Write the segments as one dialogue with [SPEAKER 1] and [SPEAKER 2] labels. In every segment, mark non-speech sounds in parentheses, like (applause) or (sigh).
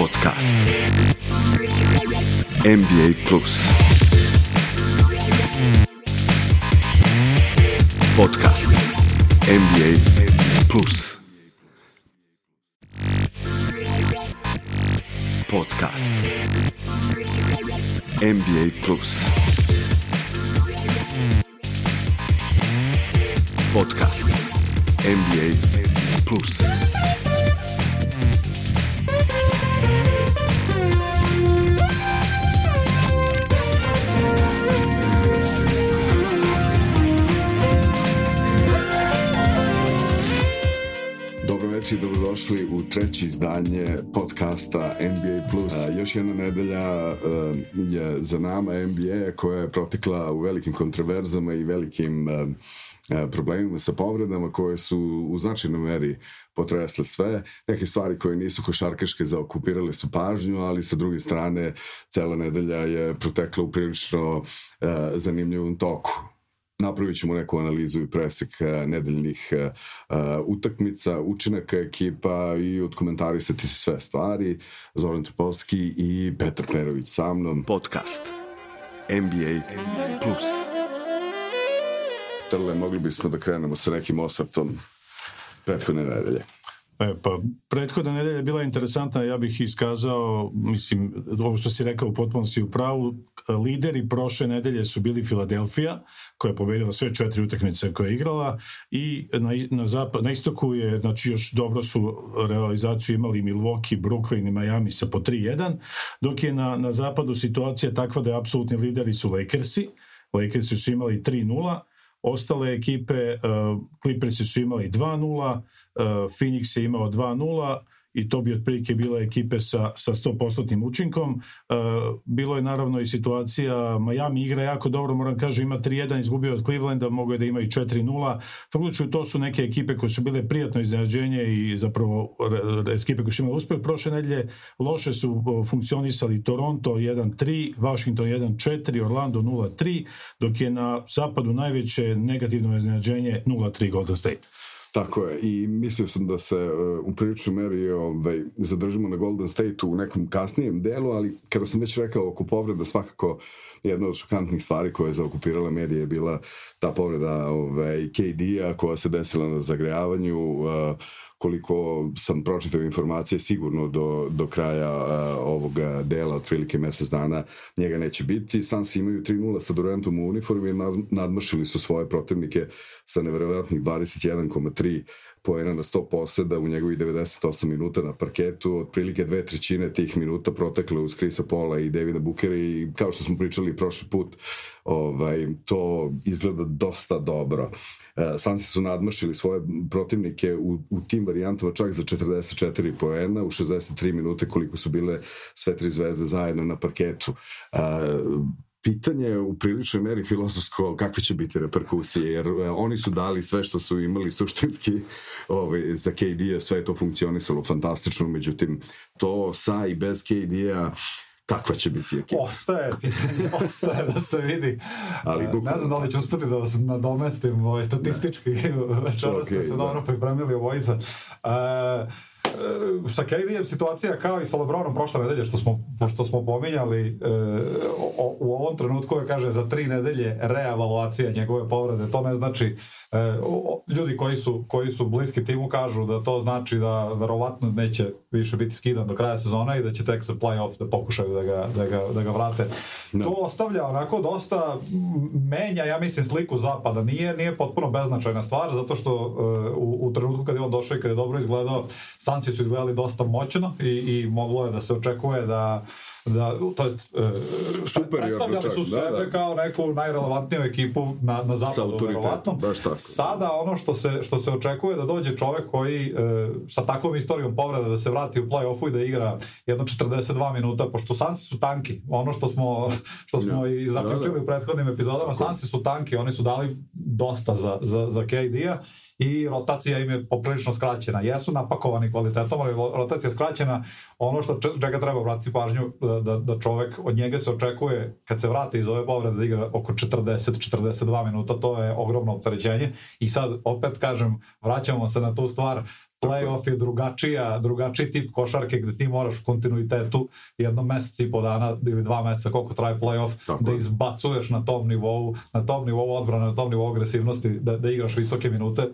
[SPEAKER 1] Podcast. NBA Plus. Podcast. NBA Plus. Podcast. NBA Plus. Podcast. NBA Plus. I dobrodošli u treće izdanje podcasta NBA Plus. Još jedna nedelja a, je za nama NBA koja je protekla u velikim kontroverzama i velikim a, problemima sa povredama koje su u značajnoj meri potresle sve. Neke stvari koje nisu košarkaške zaokupirale su pažnju, ali sa druge strane cela nedelja je protekla u prilično zanimljivom toku napravit ćemo neku analizu i presek nedeljnih uh, utakmica, učinaka ekipa i odkomentarisati sve stvari. Zoran Topovski i Petar Perović sa mnom. Podcast NBA Plus. Trle, mogli bismo da krenemo sa nekim osvrtom prethodne nedelje.
[SPEAKER 2] E, pa, prethodna nedelja je bila interesantna, ja bih iskazao, mislim, ovo što si rekao potpuno si u pravu, lideri prošle nedelje su bili Filadelfija, koja je pobedila sve četiri utakmice koje je igrala i na, na, zapad, na istoku je, znači još dobro su realizaciju imali Milwaukee, Brooklyn i Miami sa po 3-1, dok je na, na zapadu situacija takva da je apsolutni lideri su Lakersi, Lakersi su imali 3-0, ostale ekipe, uh, Clippersi su imali 2-0, Uh, Phoenix je imao 2-0 i to bi otprilike bila ekipe sa, sa 100% učinkom. Uh, bilo je naravno i situacija, Miami igra jako dobro, moram kažem, ima 3-1, izgubio od Clevelanda, mogo je da ima i 4-0. Faktično, to su neke ekipe koje su bile prijatno iznenađenje i zapravo ekipe koje su imali uspeh prošle nedelje. Loše su funkcionisali Toronto 1-3, Washington 1-4, Orlando 0-3, dok je na zapadu najveće negativno iznenađenje 0-3 Golden State.
[SPEAKER 1] Tako je, i mislio sam da se uh, u priličnoj meri ovaj, zadržimo na Golden State u nekom kasnijem delu, ali kada sam već rekao oko povreda, svakako jedna od šokantnih stvari koja je zaokupirala medije je bila ta povreda ovaj, KD-a koja se desila na zagrejavanju, uh, koliko sam pročitao informacije sigurno do, do kraja uh, ovog dela, otprilike mesec dana, njega neće biti. Sansi imaju 3-0 sa Durantom u uniformi, nad, nadmašili su svoje protivnike sa neverovatnih 21,3 poena na 100 poseda u njegovi 98 minuta na parketu, otprilike dve trećine tih minuta protekle uz Krisa Pola i Davida Bukera i kao što smo pričali prošli put, ovaj, to izgleda dosta dobro. E, Sansi su nadmašili svoje protivnike u, u tim varijantama čak za 44 poena u 63 minute koliko su bile sve tri zvezde zajedno na parketu. E, pitanje je u priličnoj meri filozofsko kakve će biti reperkusije, jer e, oni su dali sve što su imali suštinski ovaj, za KD-a, sve je to funkcionisalo fantastično, međutim, to sa i bez KD-a kakva će biti ekipa.
[SPEAKER 3] Ostaje, (laughs) ostaje da se vidi. Ali
[SPEAKER 1] bukvalno...
[SPEAKER 3] Ne znam da li ću uspeti da vas nadomestim ovaj, statistički. (laughs) Večeras okay, ste se da. dobro pripremili obojica. Uh, sa KD-em situacija kao i sa Lebronom prošle nedelje što smo, što smo pominjali e, o, u ovom trenutku je kaže za tri nedelje reavaluacija njegove povrede. To ne znači e, o, ljudi koji su, koji su bliski timu kažu da to znači da verovatno neće više biti skidan do kraja sezona i da će tek za playoff da pokušaju da ga, da ga, da ga vrate. No. to ostavlja onako dosta menja ja mislim sliku zapada. Nije, nije potpuno beznačajna stvar zato što e, u, u trenutku kad je on došao i kad je dobro izgledao Sansi su izgledali dosta moćno i, i moglo je da se očekuje da da, to jest, e, predstavljali su sebe da, da. kao neku najrelevantniju ekipu na, na zapadu, verovatno. Sada ono što se, što se očekuje da dođe čovek koji e, sa takvom istorijom povreda da se vrati u play-offu i da igra jedno 42 minuta, pošto Sansi su tanki, ono što smo, što smo ja. i zaključili da, da. u prethodnim epizodama, Sansi su tanki, oni su dali dosta za, za, za KD-a i rotacija im je poprilično skraćena. Jesu napakovani kvalitetom, ali rotacija je skraćena. Ono što čega treba vratiti pažnju, da, da, da čovek, od njega se očekuje, kad se vrati iz ove povrede, da igra oko 40-42 minuta, to je ogromno opterećenje. I sad, opet kažem, vraćamo se na tu stvar, playoff je drugačija, drugačiji tip košarke gde ti moraš u kontinuitetu jedno mesec i po dana ili dva meseca koliko traje playoff Tako da izbacuješ na tom nivou, na tom nivou odbrane, na tom nivou agresivnosti, da, da igraš visoke minute,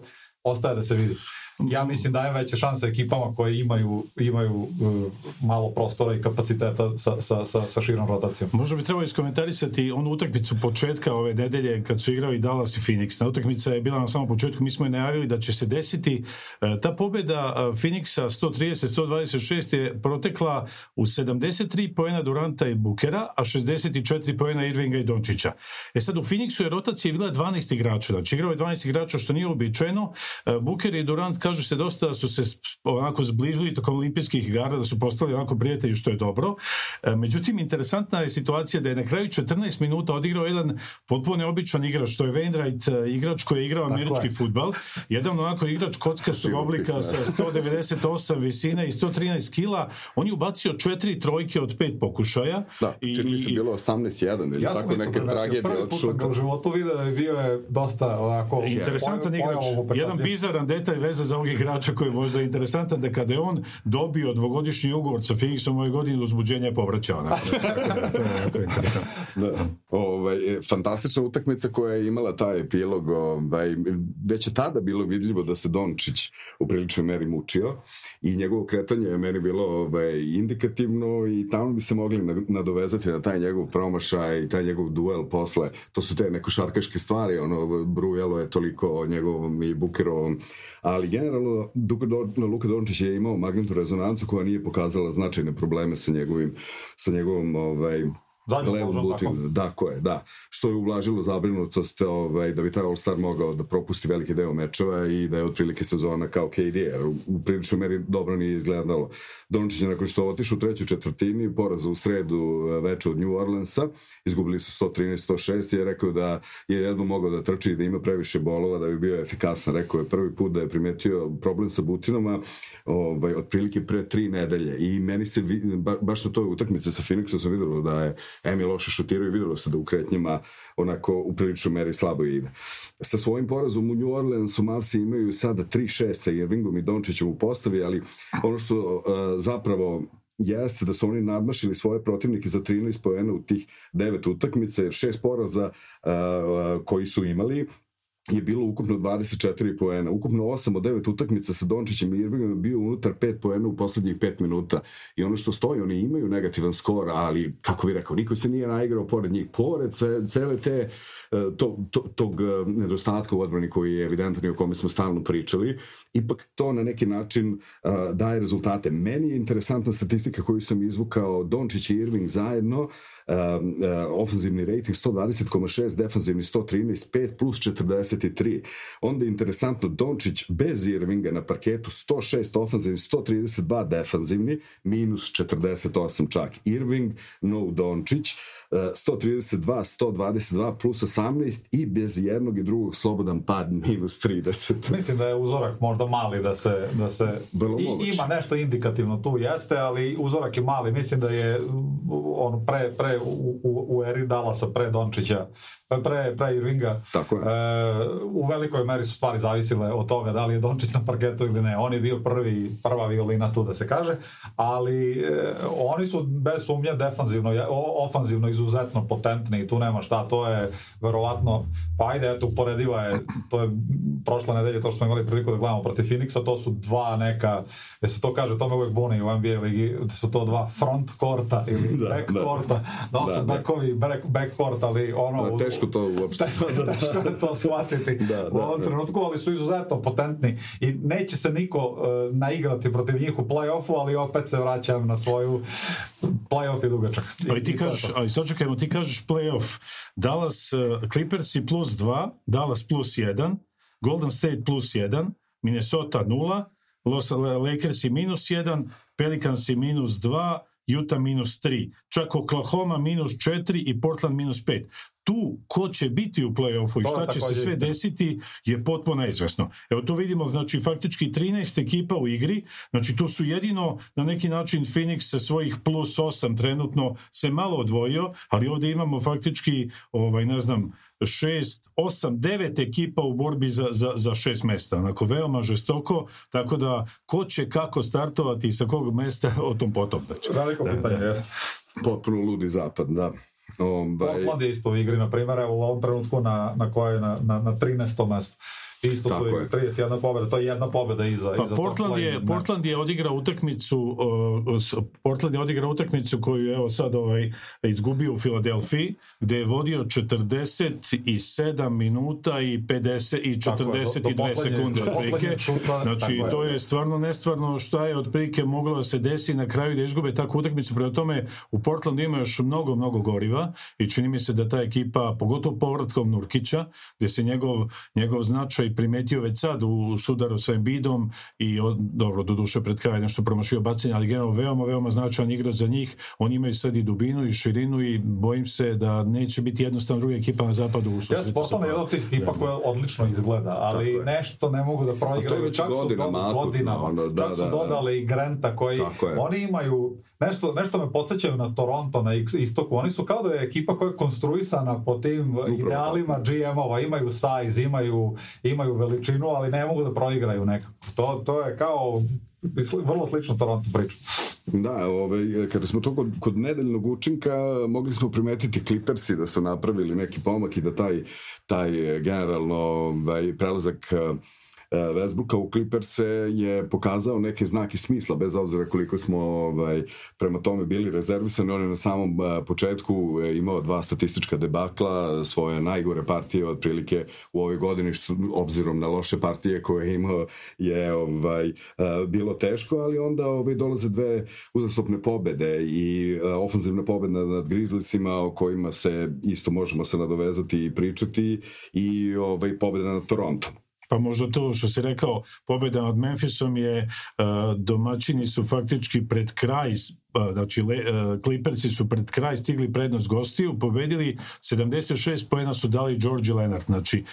[SPEAKER 3] ostaje da se vidi ja mislim daje veće šanse ekipama koje imaju, imaju uh, malo prostora i kapaciteta sa, sa, sa, sa širom rotacijom.
[SPEAKER 2] Možda bi trebalo iskomentarisati onu utakmicu početka ove nedelje kad su igrali Dallas i Phoenix. Na utakmica je bila na samom početku, mi smo je najavili da će se desiti uh, ta pobjeda uh, Phoenixa 130-126 je protekla u 73 poena Duranta i Bukera, a 64 poena Irvinga i Dončića. E sad u Phoenixu je rotacija bila 12 igrača, znači igrao je 12 igrača što nije uobičajeno. Buker i Durant kažu se dosta su se onako zbližili tokom olimpijskih igara, da su postali onako prijatelji, što je dobro. E, međutim, interesantna je situacija da je na kraju 14 minuta odigrao jedan potpuno neobičan igrač, što je Wainwright, e, igrač koji je igrao američki futbal. Jedan onako igrač kockastog oblika sa 198 visine i 113 kila. On je ubacio četiri trojke od pet pokušaja.
[SPEAKER 1] Da, i, čini mi se bilo 18-1 ili ja tako neke tragedije od šuta.
[SPEAKER 3] Prvi put sam ga u životu vidio, bio je dosta ovako...
[SPEAKER 2] Interesantan igrač. Jedan bizaran detalj veze za ovog igrača koji je možda interesantan da kada je on dobio dvogodišnji ugovor sa Phoenixom ove godine (laughs) to je jako interesantno.
[SPEAKER 1] Da. Ovaj, e, fantastična utakmica koja je imala taj epilog. Ovaj, već je tada bilo vidljivo da se Dončić u priličnoj meri mučio i njegovo kretanje je meni bilo ovaj, indikativno i tamo bi se mogli nadovezati na taj njegov promašaj i taj njegov duel posle. To su te neko šarkaške stvari, ono, brujalo je toliko o njegovom i Bukerovom, ali generalno generalno Luka Dončić je imao magnetnu rezonancu koja nije pokazala značajne probleme sa njegovim sa njegovom ovaj butinu. Da, ko je, da. Što je ublažilo zabrinutost ovaj, da bi taj All-Star mogao da propusti veliki deo mečeva i da je otprilike sezona kao KD, jer u, u priličnoj meri dobro nije izgledalo. Dončić je nakon što otišu u trećoj četvrtini, poraza u sredu eh, veče od New Orleansa, izgubili su 113-106 i je rekao da je jedno mogao da trči i da ima previše bolova da bi bio efikasan. Rekao je prvi put da je primetio problem sa butinama ovaj, otprilike pre tri nedelje i meni se ba, baš na toj utakmici sa Phoenixom sam vidio da je Emi loše šutirao i videlo se da u kretnjima onako u priličnoj meri slabo ide. Sa svojim porazom u New Orleansu Mavsi imaju sada 3-6 sa Irvingom i Dončićem u postavi, ali ono što uh, zapravo jeste da su oni nadmašili svoje protivnike za 13 poena u tih devet utakmica, šest poraza uh, koji su imali je bilo ukupno 24 poena. Ukupno 8 od 9 utakmica sa Dončićem i Irvingom je bio unutar 5 poena u poslednjih 5 minuta. I ono što stoji, oni imaju negativan skor, ali, kako bi rekao, niko se nije naigrao pored njih. Pored cele te E, to, to, tog e, nedostatka u odbrani koji je evidentan i o kome smo stalno pričali, ipak to na neki način uh, daje rezultate. Meni je interesantna statistika koju sam izvukao Dončić i Irving zajedno, ofenzivni rating 120,6, defanzivni 113, 5 plus 43. Onda je interesantno Dončić bez Irvinga na parketu 106 ofenzivni, 132 defanzivni, minus 48 čak. Irving, no Dončić, 132, 122 plus 18 i bez jednog i drugog slobodan pad minus 30. (laughs)
[SPEAKER 3] Mislim da je uzorak možda mali da se, da se
[SPEAKER 1] Vrlo
[SPEAKER 3] i, ima nešto indikativno tu jeste, ali uzorak je mali. Mislim da je on pre, pre u, u, u eri Dalasa, pre Dončića, pre, pre Irvinga.
[SPEAKER 1] Tako je.
[SPEAKER 3] E, u velikoj meri su stvari zavisile od toga da li je Dončić na parketu ili ne. On je bio prvi, prva violina tu da se kaže, ali e, oni su bez sumnje defanzivno, ofanzivno izuzetno potentni i tu nema šta, to je verovatno, pa ajde, eto, uporediva je, to je prošle nedelje to što smo imali priliku da gledamo protiv Phoenixa, to su dva neka, da se to kaže, to me uvek buni u NBA ligi, da su to dva front korta ili da, back da. da, da su da, backovi back, back court, ali ono...
[SPEAKER 1] Da, teško to uopšte.
[SPEAKER 3] teško (laughs) je to shvatiti da, da, u ovom da. trenutku, ali su izuzetno potentni i neće se niko uh, naigrati protiv njih u play-offu, ali opet se vraćam na svoju play-off je dugačak.
[SPEAKER 2] Ali ti kažeš, ali sad čekajmo, ti kažeš play-off. Dallas uh, Clippersi plus 2, Dallas plus 1, Golden State plus 1, Minnesota 0, Los Lakersi minus 1, Pelicansi minus 2, Utah minus 3, čak Oklahoma minus 4 i Portland minus 5 tu ko će biti u play-offu i šta će se sve desiti je potpuno neizvesno. Evo tu vidimo znači faktički 13 ekipa u igri, znači tu su jedino na neki način Phoenix sa svojih plus 8 trenutno se malo odvojio, ali ovde imamo faktički ovaj ne znam šest, osam, devet ekipa u borbi za, za, za šest mesta. Onako, veoma žestoko, tako da ko će kako startovati i sa kog mesta, o tom potom. Znači.
[SPEAKER 3] Veliko da, pitanje, da. jeste.
[SPEAKER 1] Potpuno ludi zapad, da.
[SPEAKER 3] Um, Portland je isto u igri, na primjer, u ovom trenutku na, na kojoj na, na, na 13. mestu. Isto su je. 31 pobeda, to je jedna pobeda iza,
[SPEAKER 2] pa
[SPEAKER 3] iza
[SPEAKER 2] Portland je, Portland je odigrao utakmicu uh, Portland je odigrao utakmicu koju evo sad ovaj, izgubio u Filadelfiji, gde je vodio 47 minuta i 50 i 42 do, do sekunde otprilike. Znači, to je stvarno nestvarno šta je otprilike moglo da se desi na kraju da izgube takvu utakmicu. Prema tome, u Portlandu ima još mnogo, mnogo goriva i čini mi se da ta ekipa, pogotovo povratkom Nurkića, gde se njegov, njegov značaj primetio već sad u sudaru sa Embidom i od, dobro, do duše pred kraj nešto promašio bacanje, ali generalno veoma, veoma značajan igrač za njih. Oni imaju sad i dubinu i širinu i bojim se da neće biti jednostavno druga ekipa na zapadu u susretu.
[SPEAKER 3] Ja postala jedna od tih ekipa koja odlično izgleda, ali nešto ne mogu da proigraju.
[SPEAKER 1] Čak su godinama,
[SPEAKER 3] godinama, ono, da, čak su da, da. dodali da. i Granta koji, oni imaju nešto, nešto me podsjećaju na Toronto, na istoku. Oni su kao da je ekipa koja je konstruisana po tim Upravo. idealima GM-ova. Imaju size, imaju, imaju veličinu, ali ne mogu da proigraju nekako. To, to je kao vrlo slično Toronto priča.
[SPEAKER 1] Da, ovaj, kada smo to kod, kod nedeljnog učinka, mogli smo primetiti Clippersi da su napravili neki pomak i da taj, taj generalno ovaj, prelazak E, Westbrooka u Clippers je pokazao neke znake smisla, bez obzira koliko smo ovaj, prema tome bili rezervisani. On je na samom e, početku e, imao dva statistička debakla, svoje najgore partije otprilike u ovoj godini, što obzirom na loše partije koje je imao je ovaj, bilo teško, ali onda ovaj, dolaze dve uzastopne pobede i ofenzivna pobeda nad Grizzliesima o kojima se isto možemo se nadovezati i pričati i ovaj, pobeda nad Torontom.
[SPEAKER 2] Pa možda to što si rekao, pobjeda nad Memphisom je, uh, domaćini su faktički pred kraj Pa, znači uh, Clippersi su pred kraj stigli prednost gostiju, pobedili 76 poena su dali George Leonard, znači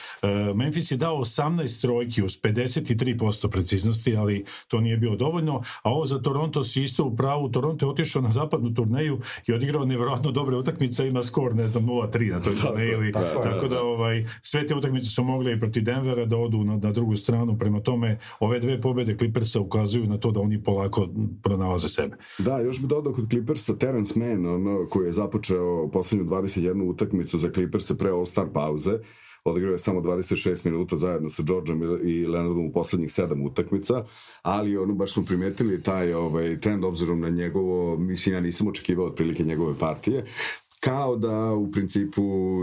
[SPEAKER 2] Memphis je dao 18 trojki uz 53% preciznosti, ali to nije bilo dovoljno, a ovo za Toronto si isto u pravu, Toronto je otišao na zapadnu turneju i odigrao nevjerojatno dobre utakmice, ima skor, ne znam, 0-3 na toj turneji, tako, tako da ovaj, sve te utakmice su mogle i protiv Denvera da odu na, na drugu stranu, prema tome ove dve pobede Clippersa ukazuju na to da oni polako pronalaze sebe.
[SPEAKER 1] Da, još bi dodao kod Clippersa Terence Mann, ono, koji je započeo poslednju 21 utakmicu za Clippersa pre All-Star pauze, odigrao je samo 26 minuta zajedno sa Georgeom i Leonardom u poslednjih 7 utakmica, ali ono baš smo primetili taj ovaj, trend obzirom na njegovo, mislim ja nisam očekivao otprilike njegove partije, kao da u principu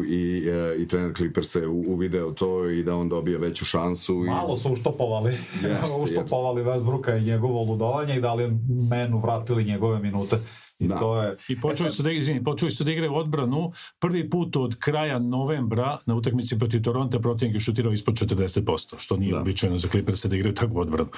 [SPEAKER 1] i, e, i trener Clippersa uvideo to i da on dobije veću šansu.
[SPEAKER 3] Malo su uštopovali, yes, (laughs) uštopovali Westbrooka i njegovo ludovanje i dali menu vratili njegove minute. I da. to je...
[SPEAKER 2] I počeli e su da, izvini, počeli su da igraju odbranu prvi put od kraja novembra na utakmici protiv Toronto protivnik je šutirao ispod 40%, što nije da. običajno za Clippers da igraju takvu odbranu.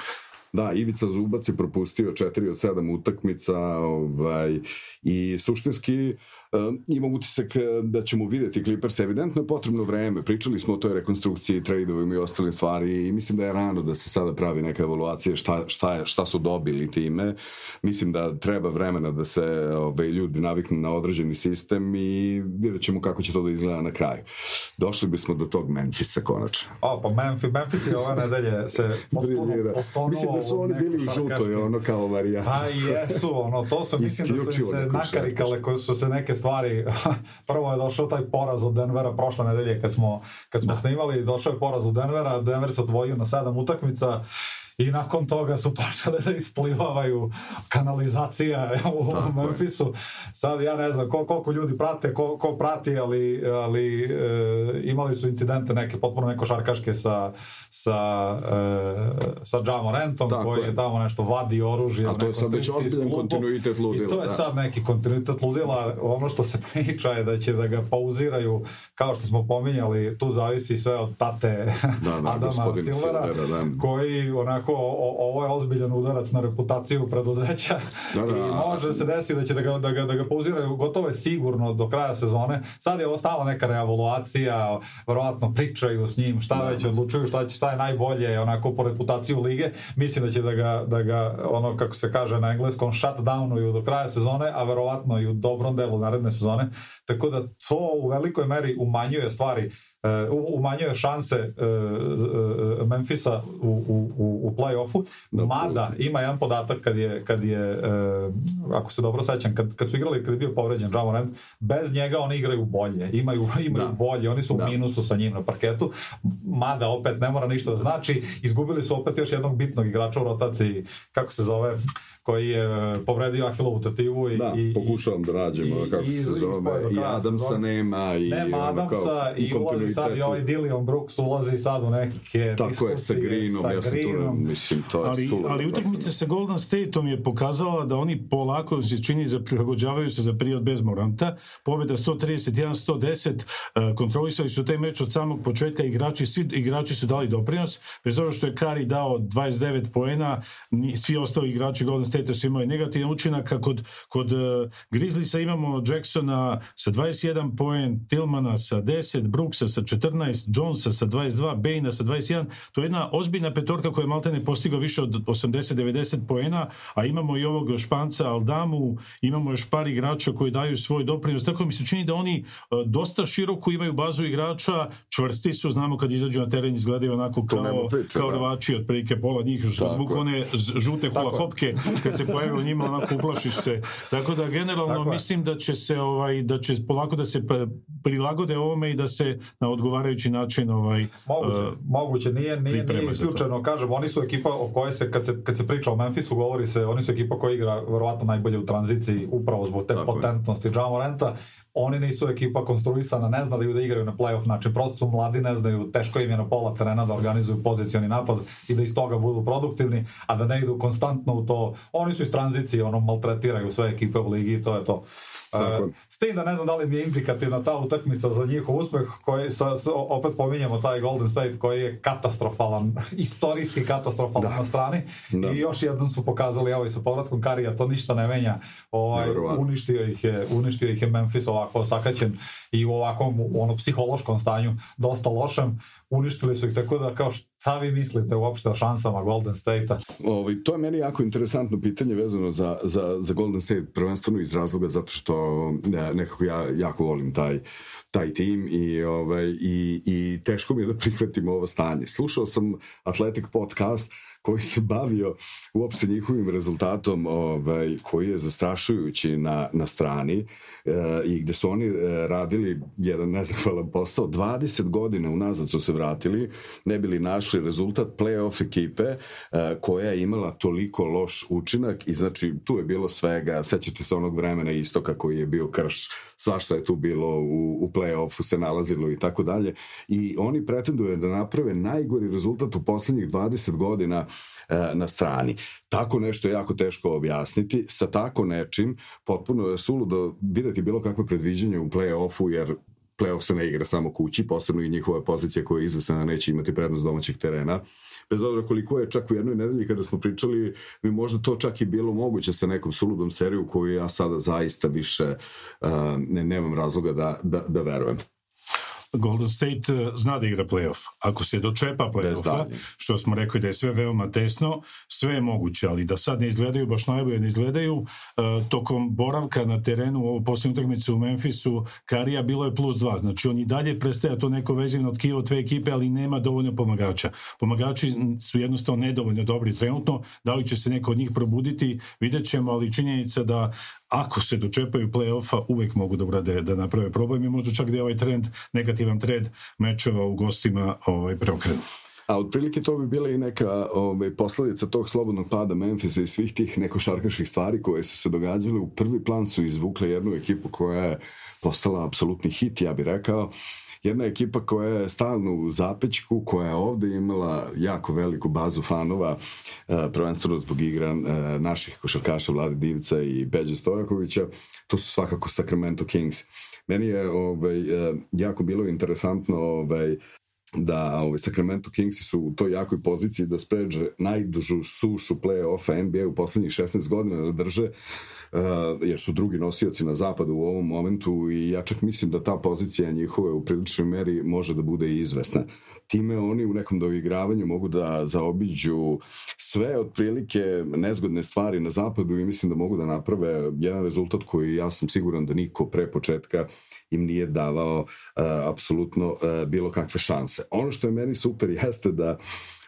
[SPEAKER 1] Da, Ivica Zubac je propustio 4 od 7 utakmica ovaj, i suštinski uh, imam utisak da ćemo videti Clippers. Evidentno je potrebno vreme. Pričali smo o toj rekonstrukciji, tradeovima i ostalim stvari i mislim da je rano da se sada pravi neka evaluacija šta, šta, je, šta su dobili time. Mislim da treba vremena da se ovaj, ljudi naviknu na određeni sistem i vidjet ćemo kako će to da izgleda na kraju. Došli bismo do tog Memphisa konačno.
[SPEAKER 3] O, pa Memphis, Memphis je ove nedelje se (laughs) potpuno
[SPEAKER 1] potonuo. Mislim da su oni bili u žutoj, ono kao varijanta.
[SPEAKER 3] Pa jesu, ono, to su, mislim da su se nakarikale, koje su se neke stvari, (laughs) prvo je došao taj poraz od Denvera prošle nedelje kad smo, kad smo da. snimali, došao je poraz od Denvera, Denver se odvojio na sedam utakmica, i nakon toga su (laughs) počele da isplivavaju kanalizacija u Tako Memphisu. Je. Sad ja ne znam ko, koliko ljudi prate, ko, ko prati, ali, ali e, imali su incidente neke potpuno neko šarkaške sa sa, e, sa Jamo Rentom koji je. je tamo nešto vadi oružje.
[SPEAKER 1] A to je sad već ozbiljan kontinuitet ludila.
[SPEAKER 3] I to je da. sad neki kontinuitet ludila. Ono što se (laughs) priča je da će da ga pauziraju, kao što smo pominjali, tu zavisi sve od tate da, da, (laughs) Adama Silvera, Silvera da. koji onako, o, ovo je ozbiljan udarac na reputaciju preduzeća. Da, da, i može se desiti da će da ga, da ga, da ga pauziraju gotovo je sigurno do kraja sezone. Sad je ostala neka reevaluacija, verovatno pričaju s njim, šta da. već odlučuju, šta će šta je najbolje onako po reputaciju lige, mislim da će da ga, da ga ono kako se kaže na engleskom shutdownuju do kraja sezone, a verovatno i u dobrom delu naredne sezone, tako da to u velikoj meri umanjuje stvari umanjuje šanse Memfisa u, u, u, u play-offu, mada ima jedan podatak kad je, kad je ako se dobro sećam, kad, kad su igrali, kad je bio povređen Jamorant, bez njega oni igraju bolje, imaju, imaju da. bolje, oni su u da. minusu sa njim na parketu, mada opet ne mora ništa da znači, izgubili su opet još jednog bitnog igrača u rotaciji, kako se zove, koji je e, povredio Ahilovu tativu i,
[SPEAKER 1] da,
[SPEAKER 3] i,
[SPEAKER 1] pokušavam da nađemo kako se zove i Adamsa nema i
[SPEAKER 3] nema Adamsa i ulazi sad i ovaj Dillion Brooks ulazi sad u neke
[SPEAKER 1] tako je sa Greenom sa ja sam to mislim to je
[SPEAKER 2] ali,
[SPEAKER 1] sula,
[SPEAKER 2] ali utakmica sa Golden Stateom je pokazala da oni polako se čini za prilagođavaju se za period bez Moranta. Pobjeda 131-110 e, kontrolisali su taj meč od samog početka igrači svi igrači su dali doprinos bez obzira što je Kari dao 29 poena svi ostali igrači Golden State su imali negativan učinak, kod, kod uh, Grizzliesa imamo Jacksona sa 21 poen, Tillmana sa 10, Brooksa sa 14, Jonesa sa 22, Baina sa 21, to je jedna ozbiljna petorka koja je maltene postigao više od 80-90 poena, a imamo i ovog Španca Aldamu, imamo još par igrača koji daju svoj doprinos, tako mi se čini da oni uh, dosta široko imaju bazu igrača, čvrsti su, znamo kad izađu na teren izgledaju onako kao, priče, kao da. rvači, otprilike pola njih, bukvalne žute hula hopke (laughs) kad se pojavi u njima onako uplašiš se. Tako da generalno Tako mislim da će se ovaj da će polako da se prilagode ovome i da se na odgovarajući način ovaj
[SPEAKER 3] moguće, uh, moguće. Nije nije nije isključeno. Kažem oni su ekipa o kojoj se kad se kad se priča o Memphisu govori se oni su ekipa koja igra verovatno najbolje u tranziciji upravo zbog te Tako potentnosti Jamorenta oni nisu ekipa konstruisana, ne znaju da igraju na playoff način, prosto su mladi, ne znaju, teško im je na pola terena da organizuju pozicioni napad i da iz toga budu produktivni, a da ne idu konstantno u to. Oni su iz tranzicije, ono, maltretiraju sve ekipe u ligi i to je to. Tako. S tim da ne znam da li mi je indikativna ta utakmica za njihov uspeh, koji sa, sa, opet pominjemo taj Golden State koji je katastrofalan, (laughs) istorijski katastrofalan da. na strani da. i još jednom su pokazali ovaj sa povratkom Karija, to ništa ne menja. Ovaj, uništio ih je, uništio ih je Memphis ovako sakaćen i u ovakvom ono, psihološkom stanju dosta lošem, uništili su ih tako da kao šta vi mislite uopšte o šansama Golden State-a?
[SPEAKER 1] Ovaj, to je meni jako interesantno pitanje vezano za, za, za Golden State, prvenstveno iz razloga zato što ja, nekako ja jako volim taj taj tim i, ovaj, i, i teško mi je da prihvatim ovo stanje. Slušao sam Athletic podcast koji se bavio uopšte njihovim rezultatom ovaj, koji je zastrašujući na, na strani e, i gde su oni e, radili jedan nezahvalan posao. 20 godina unazad su se vratili ne bili našli rezultat playoff ekipe e, koja je imala toliko loš učinak i znači tu je bilo svega. Sećate se onog vremena istoka koji je bio krš svašta je tu bilo u, u play-offu se nalazilo i tako dalje. I oni pretenduju da naprave najgori rezultat u poslednjih 20 godina na strani. Tako nešto je jako teško objasniti, sa tako nečim potpuno je suludo birati bilo kakve predviđanje u play-offu jer playoff se ne igra samo kući, posebno i njihova pozicija koja je izvesena neće imati prednost domaćeg terena. Bez obzira koliko je čak u jednoj nedelji kada smo pričali, mi možda to čak i bilo moguće sa nekom suludom seriju koju ja sada zaista više uh, ne, nemam razloga da, da, da verujem.
[SPEAKER 2] Golden State eh, zna da igra playoff. Ako se dočepa playoffa, što smo rekli da je sve veoma tesno, sve je moguće, ali da sad ne izgledaju, baš najbolje ne izgledaju, uh, tokom boravka na terenu u posljednju utakmicu u Memphisu, Karija bilo je plus dva. Znači on i dalje prestaje to neko vezivno tkivo dve ekipe, ali nema dovoljno pomagača. Pomagači su jednostavno nedovoljno dobri trenutno, da li će se neko od njih probuditi, vidjet ćemo, ali činjenica da ako se dočepaju play-offa, uvek mogu da urade da naprave problem i možda čak da je ovaj trend, negativan trend mečeva u gostima ovaj, preokrenu.
[SPEAKER 1] A otprilike to bi bila i neka ovaj, posledica tog slobodnog pada Memfisa i svih tih nekošarkaških stvari koje su se događale. U prvi plan su izvukle jednu ekipu koja je postala apsolutni hit, ja bih rekao jedna ekipa koja je stalno u zapećku, koja je ovde imala jako veliku bazu fanova, e, prvenstveno zbog igra e, naših košarkaša Vlade Divica i Peđe Stojakovića, to su svakako Sacramento Kings. Meni je ovaj, e, jako bilo interesantno ovaj, da ovaj, Sacramento Kingsi su u toj jakoj poziciji da spređe najdužu sušu play-offa NBA u poslednjih 16 godina da drže uh, jer su drugi nosioci na zapadu u ovom momentu i ja čak mislim da ta pozicija njihove u priličnoj meri može da bude i izvesna. Time oni u nekom doigravanju mogu da zaobiđu sve otprilike nezgodne stvari na zapadu i mislim da mogu da naprave jedan rezultat koji ja sam siguran da niko pre početka im nije davao uh, apsolutno uh, bilo kakve šanse. Ono što je meni super (laughs) jeste da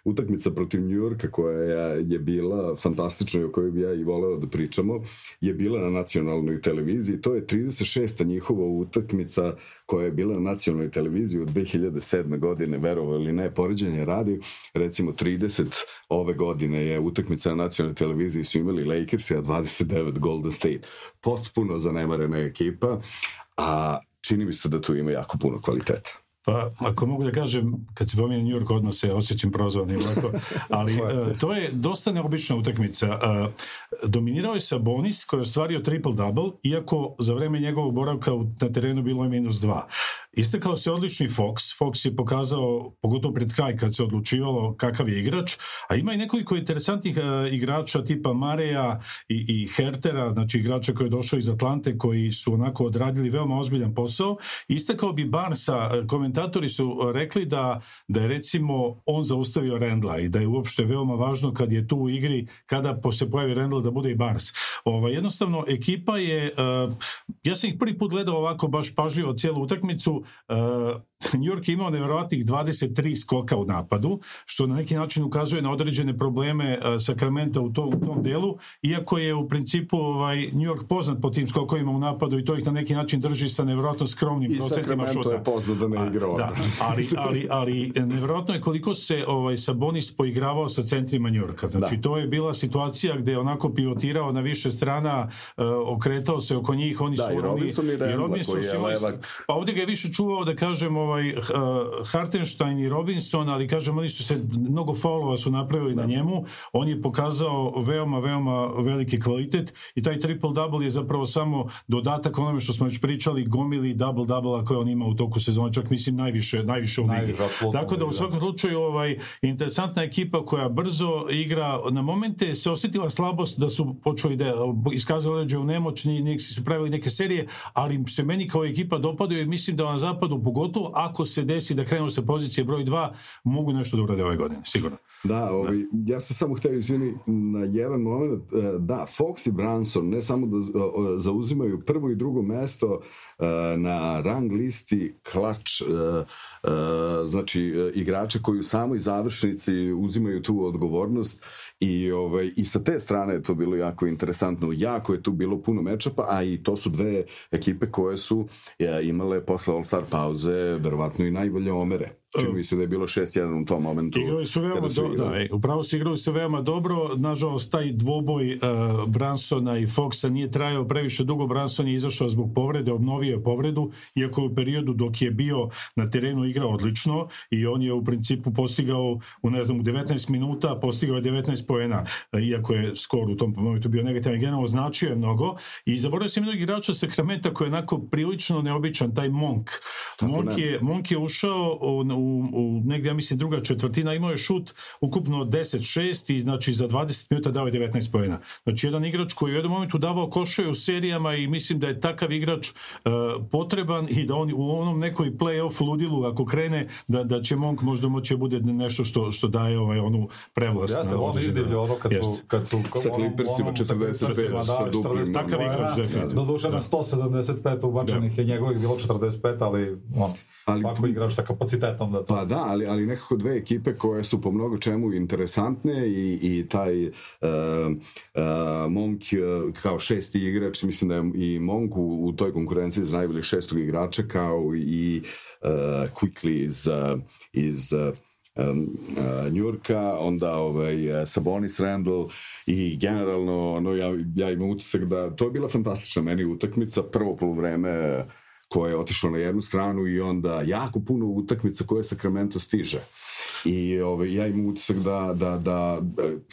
[SPEAKER 1] utakmica protiv New Yorka koja je bila fantastična i o kojoj bi ja i voleo da pričamo, je bila na nacionalnoj televiziji. To je 36. njihova utakmica koja je bila na nacionalnoj televiziji od 2007. godine, verovo ili ne, poređenje radi, recimo 30 ove godine je utakmica na nacionalnoj televiziji su imali Lakers, a 29 Golden State. Potpuno zanemarena ekipa, a čini mi se da tu ima jako puno kvaliteta.
[SPEAKER 2] Pa, ako mogu da kažem, kad se pominje New York, odmah se osjećam prozvanim, lako, ali (laughs) uh, to je dosta neobična utakmica. Uh, dominirao je Sabonis koji je ostvario triple-double, iako za vreme njegovog boravka na terenu bilo je minus dva. Istekao se odlični Fox. Fox je pokazao, pogotovo pred kraj kad se odlučivalo kakav je igrač, a ima i nekoliko interesantnih uh, igrača tipa Mareja i, i Hertera, znači igrača koji je došao iz Atlante, koji su onako odradili veoma ozbiljan posao. Istekao bi Barsa, komentatori su rekli da, da je recimo on zaustavio Rendla i da je uopšte veoma važno kad je tu u igri, kada se pojavi Rendla da bude i Bars. Ova, jednostavno, ekipa je, uh, ja sam ih prvi put gledao ovako baš pažljivo cijelu utakmicu, uh, (laughs) New York je imao nevjerojatnih 23 skoka u napadu, što na neki način ukazuje na određene probleme uh, Sakramenta u tom, u tom delu, iako je u principu ovaj, New York poznat po tim skokovima u napadu i to ih na neki način drži sa nevjerojatno skromnim I procentima šuta. I
[SPEAKER 1] je poznat da ne igra
[SPEAKER 2] da, (laughs) ali, ali, ali nevjerojatno je koliko se ovaj, Sabonis poigravao sa centrima New Yorka. Znači, da. to je bila situacija gde je onako pivotirao na više strana, uh, okretao se oko njih, oni
[SPEAKER 1] da,
[SPEAKER 2] su...
[SPEAKER 1] i Robinson i Rendla, koji je levak.
[SPEAKER 2] Pa ovdje ga je više čuvao, da kažem, ovaj, uh, Hartenstein i Robinson, ali kažem, oni su se, mnogo faulova su napravili da. na njemu, on je pokazao veoma, veoma veliki kvalitet i taj triple-double je zapravo samo dodatak onome što smo već pričali, gomili double-double koje on ima u toku sezona, čak mislim najviše, najviše u ligi. Tako da u svakom slučaju ovaj, interesantna ekipa koja brzo igra, na momente se osjetila slabost da su počeli da iskazali određaju nemoćni, neki su pravili neke serije, ali se meni kao ekipa dopadaju i mislim da na zapadu, pogotovo ako se desi da krenu sa pozicije broj 2, mogu nešto da urade ove godine, sigurno.
[SPEAKER 1] Da, ovi, ja sam samo hteo izvini na jedan moment, e, da, Fox i Branson ne samo da zauzimaju prvo i drugo mesto e, na rang listi klač, e, znači igrače koji u samoj završnici uzimaju tu odgovornost I, ovaj, I sa te strane je to bilo jako interesantno. Jako je tu bilo puno mečapa, a i to su dve ekipe koje su imale posle All-Star pauze verovatno i najbolje omere. Čini mi se da je bilo 6-1 u tom momentu.
[SPEAKER 2] Igrali su veoma su dobro, da, upravo su igrali su veoma dobro. Nažalost, taj dvoboj uh, Bransona i Foxa nije trajao previše dugo. Branson je izašao zbog povrede, obnovio je povredu, iako je u periodu dok je bio na terenu igrao odlično i on je u principu postigao u, ne znam, u 19 minuta postigao je 19 poena, iako je skor u tom momentu bio negativan. Generalno značio je mnogo i zaboravio sam jednog igrača Sakramenta koji je onako prilično neobičan, taj Monk. Monk je, Monk je ušao u, u u, negdje, ja mislim, druga četvrtina imao je šut ukupno 10-6 i znači za 20 minuta dao je 19 pojena. Znači jedan igrač koji u jednom momentu davao košoje u serijama i mislim da je takav igrač uh, potreban i da on u onom nekoj play-off ludilu ako krene da, da će Monk možda moći da bude nešto što, što daje ovaj, onu prevlast.
[SPEAKER 3] Jeste, on izdivlja ono kad su... Kad su
[SPEAKER 1] sa Clippersima 45 sa duplim.
[SPEAKER 2] Takav igrač, definitivno.
[SPEAKER 3] Doduše na 175 ubačenih je njegovih bilo 45, ali on, ali, svako igrač sa kapacitetom da
[SPEAKER 1] Pa da, ali, ali nekako dve ekipe koje su po mnogo čemu interesantne i, i taj uh, uh, Monk kao šesti igrač, mislim da je i Monk u, u toj konkurenciji za najbolji šestog igrača kao i uh, Quickly iz, iz um, uh, Njurka, onda ovaj, Sabonis Randall i generalno ono, ja, ja imam utisak da to je bila fantastična meni utakmica, prvo polovreme uh, koje je otišlo na jednu stranu i onda jako puno utakmica koje Sacramento stiže. I ovaj, ja imam utisak da, da, da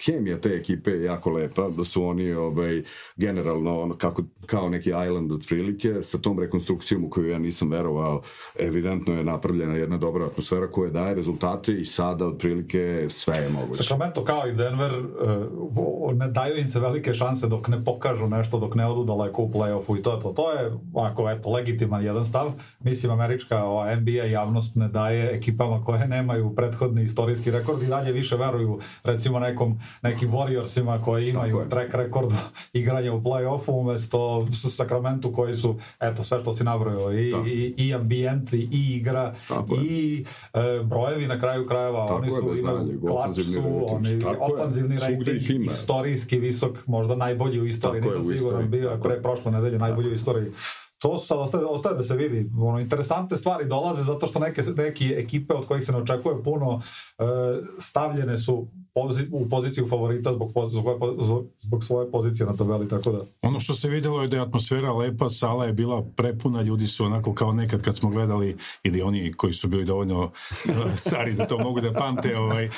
[SPEAKER 1] hemija te ekipe je jako lepa, da su oni ovaj, generalno ono, kako, kao neki island otprilike, sa tom rekonstrukcijom u koju ja nisam verovao, evidentno je napravljena jedna dobra atmosfera koja daje rezultate i sada otprilike sve je moguće.
[SPEAKER 3] Sacramento kao i Denver uh, ne daju im se velike šanse dok ne pokažu nešto, dok ne odu daleko u play-offu i to je to. To je, ako eto, legitiman jedan stav. Mislim, američka NBA javnost ne daje ekipama koje nemaju prethodni istorijski rekord i dalje više veruju recimo nekom, nekim Warriorsima koji imaju track rekord (laughs) igranja u play-offu umesto Sacramento koji su, eto, sve što si nabrojao, i, da. i, i ambijent, i igra, Tako i e, brojevi na kraju krajeva, Tako oni su, imaju klač su, oni, ofanzivni rating, istorijski visok, možda najbolji u istoriji, Tako nisam siguran bio, pre prošle nedelje najbolji u istoriji to sad ostaje, ostaje da se vidi. Ono, interesantne stvari dolaze zato što neke, neke ekipe od kojih se ne očekuje puno e, stavljene su pozi, u poziciju favorita zbog, zbog, zbog svoje pozicije na tabeli, tako da...
[SPEAKER 2] Ono što se videlo je da je atmosfera lepa, sala je bila prepuna, ljudi su onako kao nekad kad smo gledali, ili oni koji su bili dovoljno (laughs) stari da to mogu da pamte, ovaj,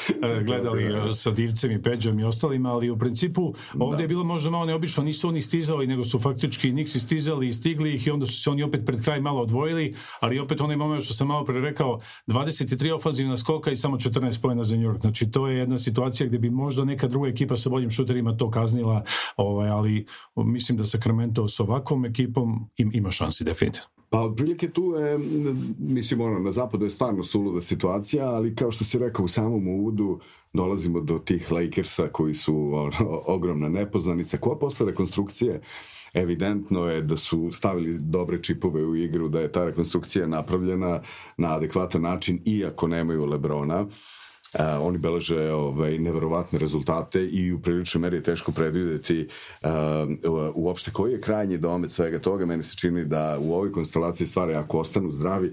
[SPEAKER 2] gledali e, sa Divcem i Peđom i ostalima, ali u principu ovde da. je bilo možda malo neobično, nisu oni stizali, nego su faktički Nixi stizali i stigli ih i onda su se oni opet pred kraj malo odvojili, ali opet onaj moment što sam malo pre rekao, 23 ofanzivna skoka i samo 14 pojena za New York. Znači to je jedna situacija gde bi možda neka druga ekipa sa boljim šuterima to kaznila, ovaj, ali mislim da Sacramento s ovakvom ekipom im, ima šansi definitivno.
[SPEAKER 1] Pa otprilike tu je, mislim ono, na zapadu je stvarno suluda situacija, ali kao što si rekao u samom uvodu, dolazimo do tih Lakersa koji su ono, ogromna nepoznanica, koja posle rekonstrukcije evidentno je da su stavili dobre čipove u igru, da je ta rekonstrukcija napravljena na adekvatan način, iako nemaju Lebrona. Uh, oni beleže ovaj, neverovatne rezultate i u priličnoj meri je teško predvideti uh, uopšte koji je krajnji domet svega toga. Meni se čini da u ovoj konstelaciji stvari, ako ostanu zdravi,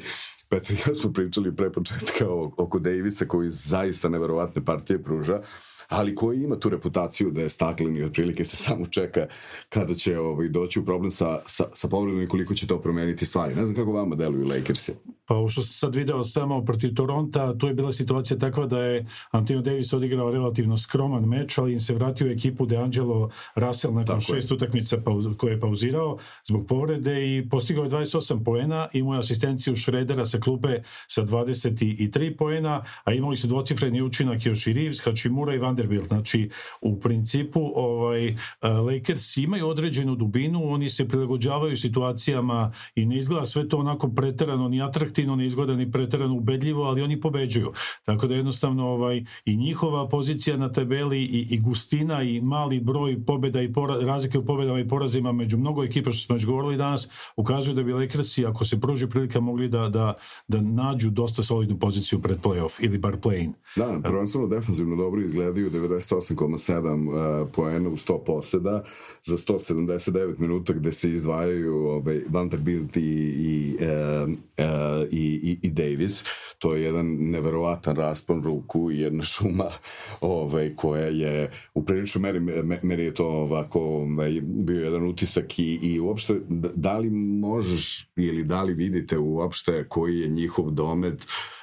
[SPEAKER 1] Petar ja smo pričali pre početka oko Davisa koji zaista neverovatne partije pruža. Ali koji ima tu reputaciju da je staklen i otprilike se samo čeka kada će ovaj, doći u problem sa, sa, sa povredom i koliko će to promeniti stvari. Ne znam kako vama deluju Lakersi.
[SPEAKER 2] Pa ovo što sam sad video samo protiv Toronta, tu je bila situacija takva da je Antonio Davis odigrao relativno skroman meč, ali im se vratio u ekipu De Angelo Russell nakon šest utakmica pauz, koje je pauzirao zbog povrede i postigao je 28 poena, imao je asistenciju Šredera sa klupe sa 23 poena, a imali su dvocifreni učinak još i Reeves, Hachimura i Vanderbilt. Znači, u principu ovaj, Lakers imaju određenu dubinu, oni se prilagođavaju situacijama i ne izgleda sve to onako preterano ni atraktivno atraktivno, ne izgleda ni preterano ubedljivo, ali oni pobeđuju. Tako da jednostavno ovaj, i njihova pozicija na tabeli i, i gustina i mali broj pobeda i pora, razlike u pobedama i porazima među mnogo ekipa što smo već govorili danas ukazuju da bi Lakersi ako se pruži prilika mogli da, da, da nađu dosta solidnu poziciju pred playoff ili bar play-in.
[SPEAKER 1] Da, prvenstveno defensivno dobro izgledaju 98,7 uh, poena u 100 poseda za 179 minuta gde se izdvajaju ovaj, Vanderbilt i, i uh, uh, i, i, i Davis. To je jedan neverovatan raspon ruku i jedna šuma (laughs) ovaj, koja je u priličnoj meri, meri je to ovako ovaj, bio jedan utisak i, i uopšte da li možeš ili da li vidite uopšte koji je njihov domet Uh,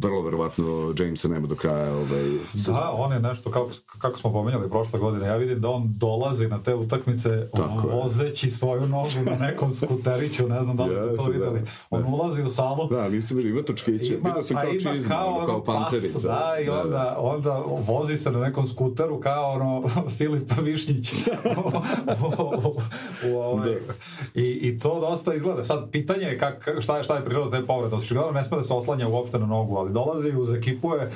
[SPEAKER 1] vrlo verovatno Jamesa nema do kraja ovaj,
[SPEAKER 3] Da, on je nešto kako, kako smo pomenjali prošle godine ja vidim da on dolazi na te utakmice on vozeći svoju nogu na nekom skuteriću ne znam da li ste to da. videli da. on ulazi u salu
[SPEAKER 1] da, nisam vidio, ima točkiće ima, vidio sam kao čizma, kao, kao pancerica pas,
[SPEAKER 3] da, i onda, da, da. onda vozi se na nekom skuteru kao ono Filip Višnjić u, ovaj, da. I, i to dosta izgleda sad pitanje je kak, šta je, šta je priroda te povrede očigledno ne sme da se oslanja uopšte na nogu, ali dolazi uz ekipu je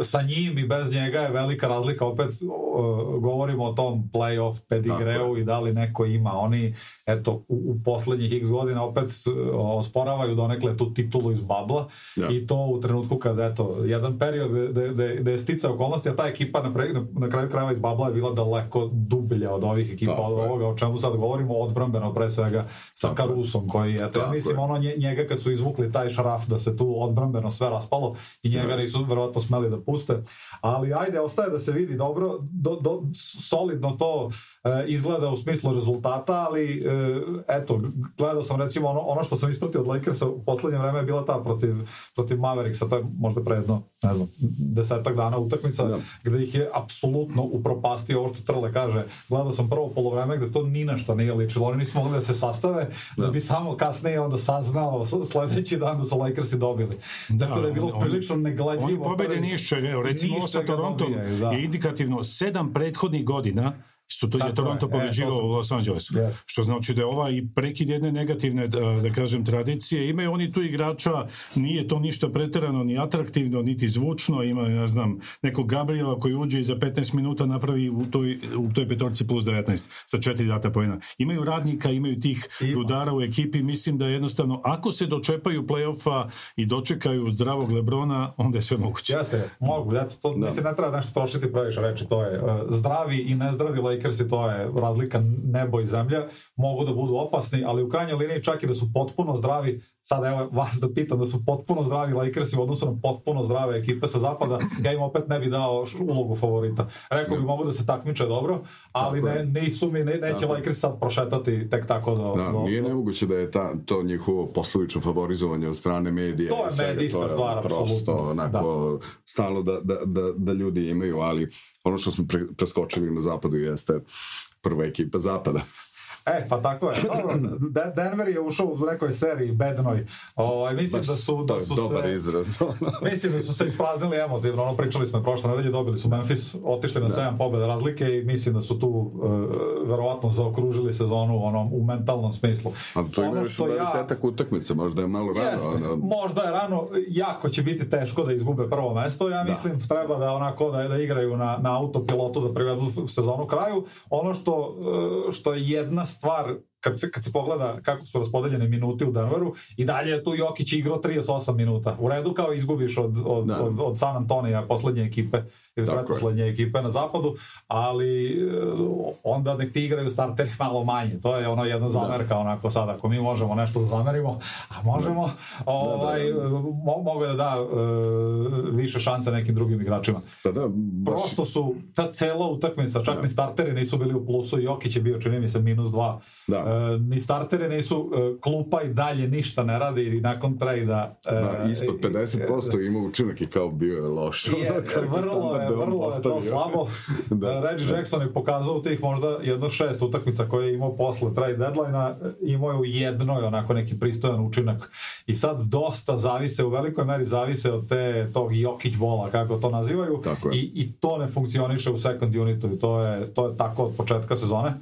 [SPEAKER 3] sa njim i bez njega je velika razlika, opet uh, govorimo o tom playoff pedigreu i da li neko ima, oni eto, u, u poslednjih x godina opet osporavaju donekle tu titulu iz babla. Ja. i to u trenutku kad eto, jedan period da je stica okolnosti, a ta ekipa na, pre, na, na kraju krajeva iz babla je bila daleko dublja od ovih ekipa, Tako od ovoga o čemu sad govorimo, odbrambeno pre svega sa Tako Karusom koji, eto, ja mislim, je. ono njega kad su izvukli taj šraf da se tu odbrambeno sve raspalo i njega nisu verovatno smeli da puste, ali ajde, ostaje da se vidi. Dobro, do, do, solidno to izgleda u smislu rezultata, ali eto, gledao sam recimo ono, ono što sam ispratio od Lakersa u poslednje vreme je bila ta protiv, protiv Mavericksa, to je možda pre jedno, ne znam, desetak dana utakmica, da. gde ih je apsolutno upropastio ovo što Trle kaže. Gledao sam prvo polovreme gde to ni na šta nije ličilo, oni nisu mogli da se sastave, da, da bi samo kasnije onda saznao sledeći dan da su Lakersi dobili. Da, Tako da je bilo on, prilično negledljivo.
[SPEAKER 2] Oni pobede nišće, recimo ovo sa Torontom da. je indikativno sedam prethodnih godina su to je Toronto je, pobeđivao e, u Los Angelesu. Yes. Što znači da je ova i prekid jedne negativne, da, da kažem, tradicije. Imaju oni tu igrača, nije to ništa preterano, ni atraktivno, niti zvučno. Ima, ja znam, nekog Gabriela koji uđe i za 15 minuta napravi u toj, u toj petorci plus 19 sa četiri data pojena. Imaju radnika, imaju tih Ima. rudara u ekipi. Mislim da jednostavno, ako se dočepaju play-offa i dočekaju zdravog Lebrona, onda je sve moguće.
[SPEAKER 3] Jeste, jeste. Mogu. Eto, to, da. Mislim, ne treba nešto trošiti previše reči. To je uh, zdravi i nezdravi Lakersi, to je razlika nebo i zemlja, mogu da budu opasni, ali u krajnjoj liniji čak i da su potpuno zdravi, sad evo vas da pitam da su potpuno zdravi Lakersi u odnosu na potpuno zdrave ekipe sa zapada, ja im opet ne bi dao ulogu favorita. Rekao bi mogu da se takmiče dobro, ali ne, nisu mi, ne, neće Lakers sad prošetati tek tako do...
[SPEAKER 1] Da,
[SPEAKER 3] do,
[SPEAKER 1] nije nemoguće da je ta, to njihovo poslovično favorizovanje od strane medija.
[SPEAKER 3] To je medijska stvar, apsolutno. Prosto,
[SPEAKER 1] onako, da. stalo da, da, da, da ljudi imaju, ali ono što smo pre, preskočili na zapadu jeste prva ekipa zapada.
[SPEAKER 3] E, pa tako je. Dobro, Denver je ušao u nekoj seriji bednoj. Ovaj mislim Baš, da su da su
[SPEAKER 1] dobar se izraz. (laughs)
[SPEAKER 3] mislim da su se ispraznili emotivno. Ono pričali smo prošle nedelje, dobili su Memphis, otišli na da. 7 pobeda razlike i mislim da su tu uh, verovatno zaokružili sezonu onom u mentalnom smislu.
[SPEAKER 1] A to ima još ja, desetak utakmica, možda je malo rano. Jeste,
[SPEAKER 3] ono... možda je rano, jako će biti teško da izgube prvo mesto. Ja da. mislim da. treba da onako da, da igraju na, na autopilotu da privedu sezonu kraju. Ono što, što je jedna stvar kad se, kad se pogleda kako su raspodeljene minuti u Denveru i dalje je tu Jokić igrao 38 minuta. U redu kao izgubiš od, od, da. od, od San Antonija, poslednje ekipe ili pretposlednje ekipe na zapadu, ali eh, onda nek ti igraju starteri (laughs) malo manje. To je ono jedna da. zamerka da. onako sad, ako mi možemo nešto da zamerimo, a možemo, da. ovaj, da, da, da. Mo, mogu da da uh, više šanse nekim drugim igračima.
[SPEAKER 1] Da, da, baš...
[SPEAKER 3] Prosto su ta cela utakmica, čak da. ni starteri nisu bili u plusu, Jokić je bio čini mi se minus dva. Da E, ni startere nisu, e, klupa i dalje ništa ne radi i nakon trejda...
[SPEAKER 1] E, da, ispod 50% ima učinak i kao bio je loš.
[SPEAKER 3] Je, (laughs) vrlo je, vrlo je to slabo. (laughs) da, Reggie da. Jackson je pokazao tih možda jedno šest utakmica koje je imao posle trade deadline-a, imao je u jednoj onako neki pristojan učinak. I sad dosta zavise, u velikoj meri zavise od te, tog Jokić bola, kako to nazivaju, I, i to ne funkcioniše u second unitu i to je, to je tako od početka sezone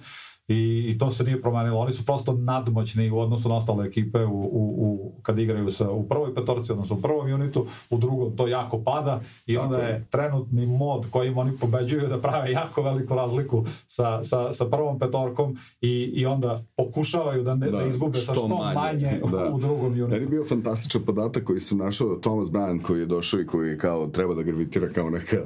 [SPEAKER 3] i, i to se nije promenilo. Oni su prosto nadmoćni u odnosu na ostale ekipe u, u, u, kad igraju sa, u prvoj petorci, odnosno u prvom unitu, u drugom to jako pada i Tako onda je trenutni mod kojim oni pobeđuju da prave jako veliku razliku sa, sa, sa prvom petorkom i, i onda pokušavaju da ne da, da izgube što sa što manje, manje (laughs) da. u drugom unitu.
[SPEAKER 1] Meni je bio fantastičan podatak koji sam našao Thomas Bryant koji je došao i koji kao treba da gravitira kao neka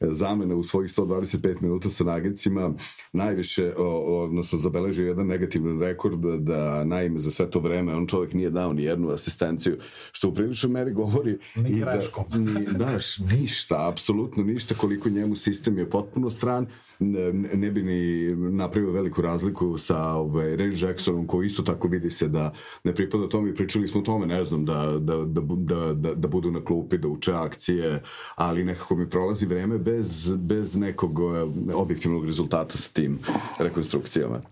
[SPEAKER 1] zamena u svojih 125 minuta sa nagicima najviše o, o, odnosno zabeležio jedan negativan rekord da, da naime za sve to vreme on čovjek nije dao ni jednu asistenciju, što u priličnoj meri govori
[SPEAKER 3] ni i greškom.
[SPEAKER 1] Da, ni, daš, ništa, apsolutno ništa, koliko njemu sistem je potpuno stran, ne, ne bi ni napravio veliku razliku sa ovaj, Ray Jacksonom, koji isto tako vidi se da ne pripada tome i pričali smo o tome, ne znam, da, da, da, da, da, da budu na klupi, da uče akcije, ali nekako mi prolazi vreme bez, bez nekog eh, objektivnog rezultata sa tim rekonstrukcijama programa.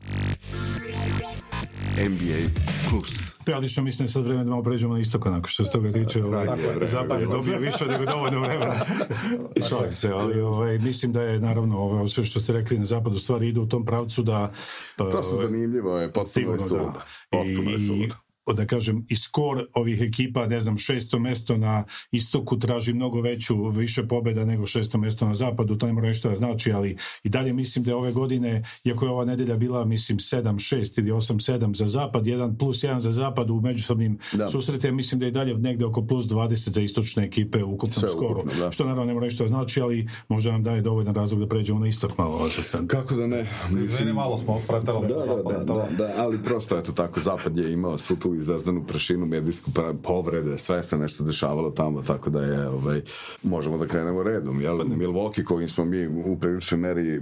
[SPEAKER 1] NBA Plus.
[SPEAKER 2] Prilično mislim sad vreme da malo pređemo na istok onako što se toga tiče. Ovaj, zapad je dobio više nego dovoljno vremena. (laughs) Šalim se, ali ovaj, mislim da je naravno ovo sve što ste rekli na zapadu stvari ide u tom pravcu da...
[SPEAKER 1] Prosto zanimljivo je, potpuno je sud. Da. Potpuno je sud
[SPEAKER 2] da kažem, i skor ovih ekipa, ne znam, šesto mesto na istoku traži mnogo veću, više pobeda nego šesto mesto na zapadu, to ne mora nešto da znači, ali i dalje mislim da je ove godine, iako je ova nedelja bila, mislim, 7-6 ili 8-7 za zapad, 1 plus 1 za zapad u međusobnim da. susretima, mislim da je dalje negde oko plus 20 za istočne ekipe u ukupnom Sve skoru, ukupno, da. što naravno ne mora nešto da znači, ali možda nam daje dovoljan razlog da pređemo na istok malo.
[SPEAKER 1] Kako da ne?
[SPEAKER 3] Mislim, malo smo pretarali
[SPEAKER 1] da, da, da, da, da, ali prosto eto tako, zapad je imao su tu i Zvezdanu prašinu, medijsku povrede, sve se nešto dešavalo tamo, tako da je, ovaj, možemo da krenemo redom, jel? Milwaukee, kojim smo mi u priličnoj meri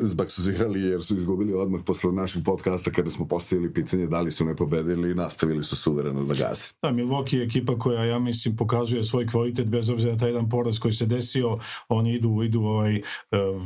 [SPEAKER 1] zbaksuzirali jer su izgubili odmah posle našeg podcasta kada smo postavili pitanje da li su ne pobedili i nastavili su suvereno da gaze.
[SPEAKER 2] Da, Milwaukee je ekipa koja, ja mislim, pokazuje svoj kvalitet bez obzira na taj jedan poraz koji se desio, oni idu, idu ovaj,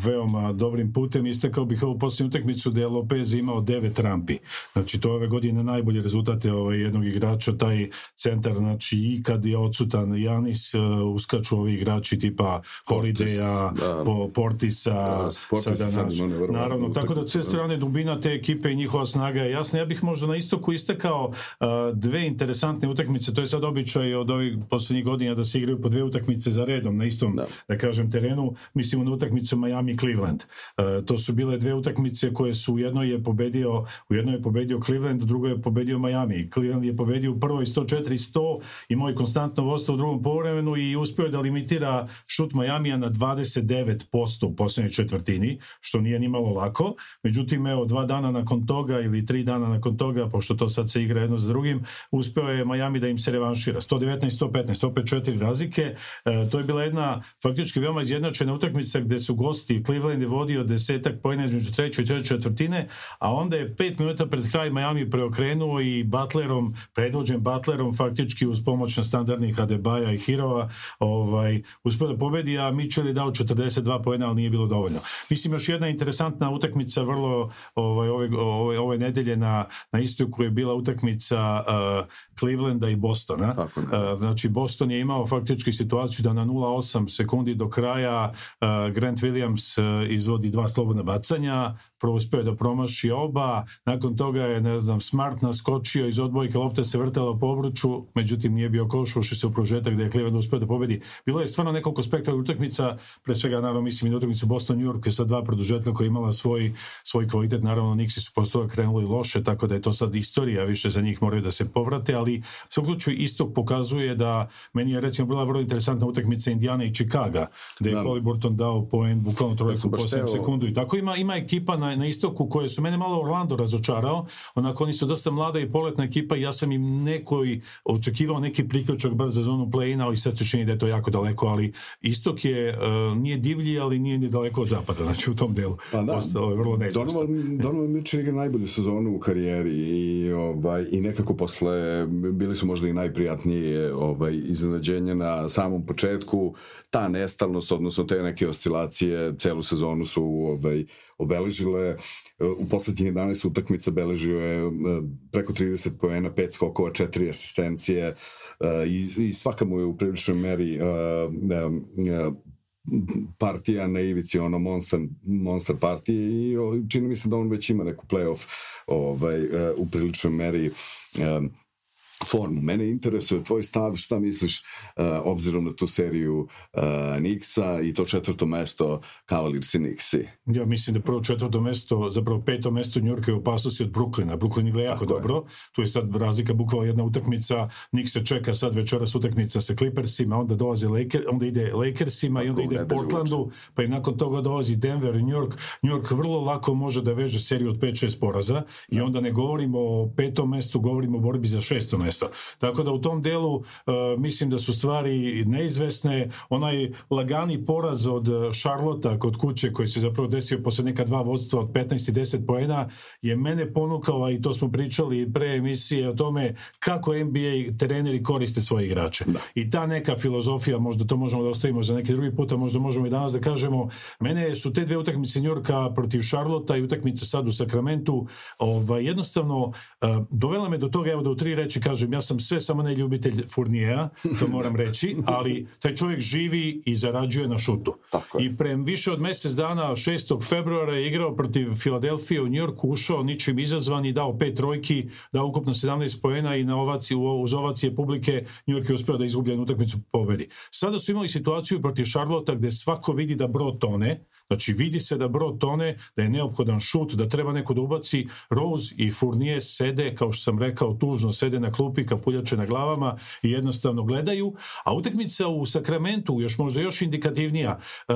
[SPEAKER 2] veoma dobrim putem. Istakao bih ovu posljednju utakmicu da je Lopez imao devet rampi. Znači, to je ove godine najbolji rezultat je ovaj, jednog igrača, taj centar, znači, i kad je odsutan Janis, uh, uskaču ovi igrači tipa Holidaya, da. po, Portisa, da, sada, znači, naravno, tako da sve strane dubina te ekipe i njihova snaga je jasna. Ja bih možda na istoku istakao uh, dve interesantne utakmice, to je sad običaj od ovih poslednjih godina da se igraju po dve utakmice za redom na istom, da, da kažem, terenu. Mislimo na utakmicu Miami-Cleveland. Uh, to su bile dve utakmice koje su u jednoj je pobedio, u jednoj je pobedio Cleveland, u drugoj je pobedio Miami. Cleveland je pobedio u prvoj 104-100, imao je konstantno vostvo u drugom povremenu i uspio je da limitira šut Majamija na 29% u poslednjoj četvrtini, što nije ni malo lako. Međutim, evo, dva dana nakon toga ili tri dana nakon toga, pošto to sad se igra jedno za drugim, uspeo je Miami da im se revanšira. 119-115, opet četiri razlike. E, to je bila jedna faktički veoma izjednačena utakmica gde su gosti Cleveland je vodio desetak pojena između treće i četvrtine, a onda je pet minuta pred kraj Miami preokrenuo i Butlerom, predvođen Butlerom faktički uz pomoć na standardnih Adebaja i Hirova, ovaj, uspio da pobedi, a Mitchell je dao 42 pojena, ali nije bilo dovoljno. Mislim, još jedna interesantna utakmica vrlo ovaj, ove, ove, ove nedelje na, na istoku je bila utakmica uh, Clevelanda i Bostona. Tako, uh, znači, Boston je imao faktički situaciju da na 0,8 sekundi do kraja uh, Grant Williams uh, izvodi dva slobodna bacanja, uspeo da promaši oba, nakon toga je, ne znam, Smart naskočio iz odbojke, lopta se vrtala po obruču, međutim nije bio koš, ušli se u prožetak da je Cleveland uspeo da pobedi. Bilo je stvarno nekoliko spektakla utakmica, pre svega, naravno, mislim i na utakmicu Boston New York sa dva produžetka koja je imala svoj, svoj kvalitet, naravno, Nixi su posto krenuli loše, tako da je to sad istorija, više za njih moraju da se povrate, ali u slučaju istok pokazuje da meni je recimo bila vrlo interesantna utakmica Indiana i Chicaga, gde je da. Burton dao poen, bukvalno trojku u posljednjem sekundu i tako ima, ima ekipa na, na istoku koje su mene malo Orlando razočarao, onako oni su dosta mlada i poletna ekipa i ja sam im nekoj očekivao neki priključak bar za zonu play-ina, ali sad se čini da je to jako daleko, ali istok je, uh, nije divlji, ali nije ni daleko od zapada, znači u tom delu. Pa da, Postao je vrlo neizvestan.
[SPEAKER 1] Donovan, Donovan Mitchell igra najbolju sezonu u karijeri i, ovaj, i nekako posle bili su možda i najprijatnije ovaj, iznenađenja na samom početku, ta nestalnost, odnosno te neke oscilacije, celu sezonu su ovaj, obeležile. U poslednjih 11 utakmica beležio je e, preko 30 poena, 5 skokova, 4 asistencije e, i, i svaka mu je u priličnoj meri e, partija na ivici, ono monster, monster partije i čini mi se da on već ima neku playoff ovaj, u priličnoj meri formu. Mene interesuje tvoj stav, šta misliš uh, obzirom na tu seriju uh, Nixa i to četvrto mesto Cavaliers i Nixi?
[SPEAKER 2] Ja mislim da prvo četvrto mesto, zapravo peto mesto New Yorka je opasnosti od Brooklyna. Brooklyn igra jako Tako dobro. Je. Tu je sad razlika bukvalno jedna utakmica. Knicks se čeka sad večeras utakmica sa Clippersima, onda dolazi Laker, onda ide Lakersima Tako, i onda ide Portlandu, pa i nakon toga dolazi Denver i New York. New York vrlo lako može da veže seriju od 5-6 poraza i onda ne govorimo o petom mestu, govorimo o borbi za šesto mesto mesto. Tako da u tom delu uh, mislim da su stvari neizvesne. Onaj lagani poraz od Šarlota kod kuće koji se zapravo desio posle neka dva vodstva od 15 i 10 poena je mene ponukao, i to smo pričali pre emisije o tome kako NBA treneri koriste svoje igrače. Da. I ta neka filozofija, možda to možemo da ostavimo za neki drugi puta, možda možemo i danas da kažemo, mene su te dve utakmice Njorka protiv Šarlota i utakmice sad u Sakramentu, ovaj, jednostavno uh, dovela me do toga, evo da u tri reči kažem, kažem, ja sam sve samo ne ljubitelj Furnijeja, to moram reći, ali taj čovjek živi i zarađuje na šutu. Tako I pre više od mesec dana, 6. februara je igrao protiv Filadelfije u Njorku, ušao ničim izazvan i dao pet trojki, dao ukupno 17 poena i na ovaci, uz ovacije publike Njork je uspeo da izgubljen utakmicu pobedi. Sada su imali situaciju protiv Šarlota gde svako vidi da bro tone, Znači vidi se da brod tone, da je neophodan šut, da treba neko da ubaci. Rose i Fournier sede, kao što sam rekao, tužno sede na klupi, kapuljače na glavama i jednostavno gledaju. A utakmica u Sakramentu, još možda još indikativnija, uh,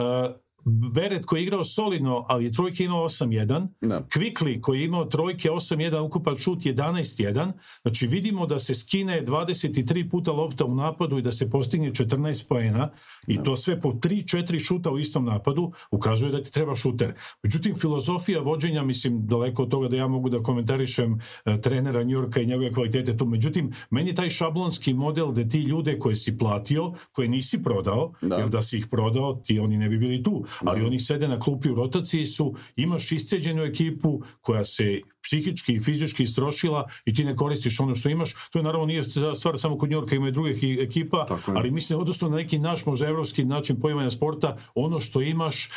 [SPEAKER 2] Beret koji je igrao solidno, ali je trojke imao 8-1,
[SPEAKER 1] Da.
[SPEAKER 2] Kvikli koji je imao trojke 8-1, ukupan šut 11-1, znači vidimo da se skine 23 puta lopta u napadu i da se postigne 14 poena i to sve po 3-4 šuta u istom napadu, ukazuje da ti treba šuter. Međutim, filozofija vođenja, mislim, daleko od toga da ja mogu da komentarišem e, trenera Njorka i njegove kvalitete tu. Međutim, meni taj šablonski model da ti ljude koje si platio, koje nisi prodao,
[SPEAKER 1] Da.
[SPEAKER 2] jer da si ih prodao, ti oni ne bi bili tu. Ali oni sede na klupi u rotaciji su, imaš isceđenu ekipu koja se psihički i fizički istrošila i ti ne koristiš ono što imaš. To je naravno nije stvar samo kod Njorka, ima i drugih ekipa, ali mislim odnosno na neki naš možda evropski način poimanja sporta, ono što imaš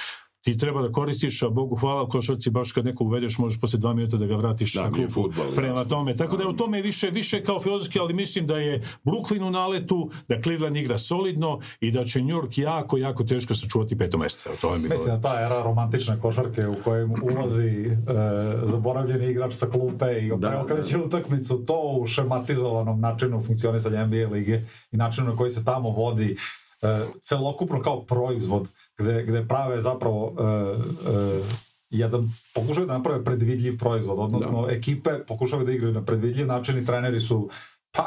[SPEAKER 2] ti treba da koristiš, a Bogu hvala košarci baš kad neko uvedeš možeš posle dva minuta da ga vratiš
[SPEAKER 1] Da,
[SPEAKER 2] na klupu.
[SPEAKER 1] fudbal,
[SPEAKER 2] Prema
[SPEAKER 1] jasno.
[SPEAKER 2] tome, tako da je u tome više više kao filozofski, ali mislim da je Brooklyn u naletu, da Cleveland igra solidno i da će New York jako, jako teško sačuvati peto mesto. Evo, To je mi
[SPEAKER 3] Mislim da ta era romantične košarke u kojem ulazi e, zaboravljeni igrač sa klupe i
[SPEAKER 1] Da,
[SPEAKER 3] preokreće utakmicu, to u šematizovanom načinu funkcionisanja NBA lige i načinu na koji se tamo vodi celokupno kao proizvod gde, gde prave zapravo e, e, jedan, pokušaju da naprave predvidljiv proizvod, odnosno ekipe pokušavaju da igraju na predvidljiv način i treneri su pa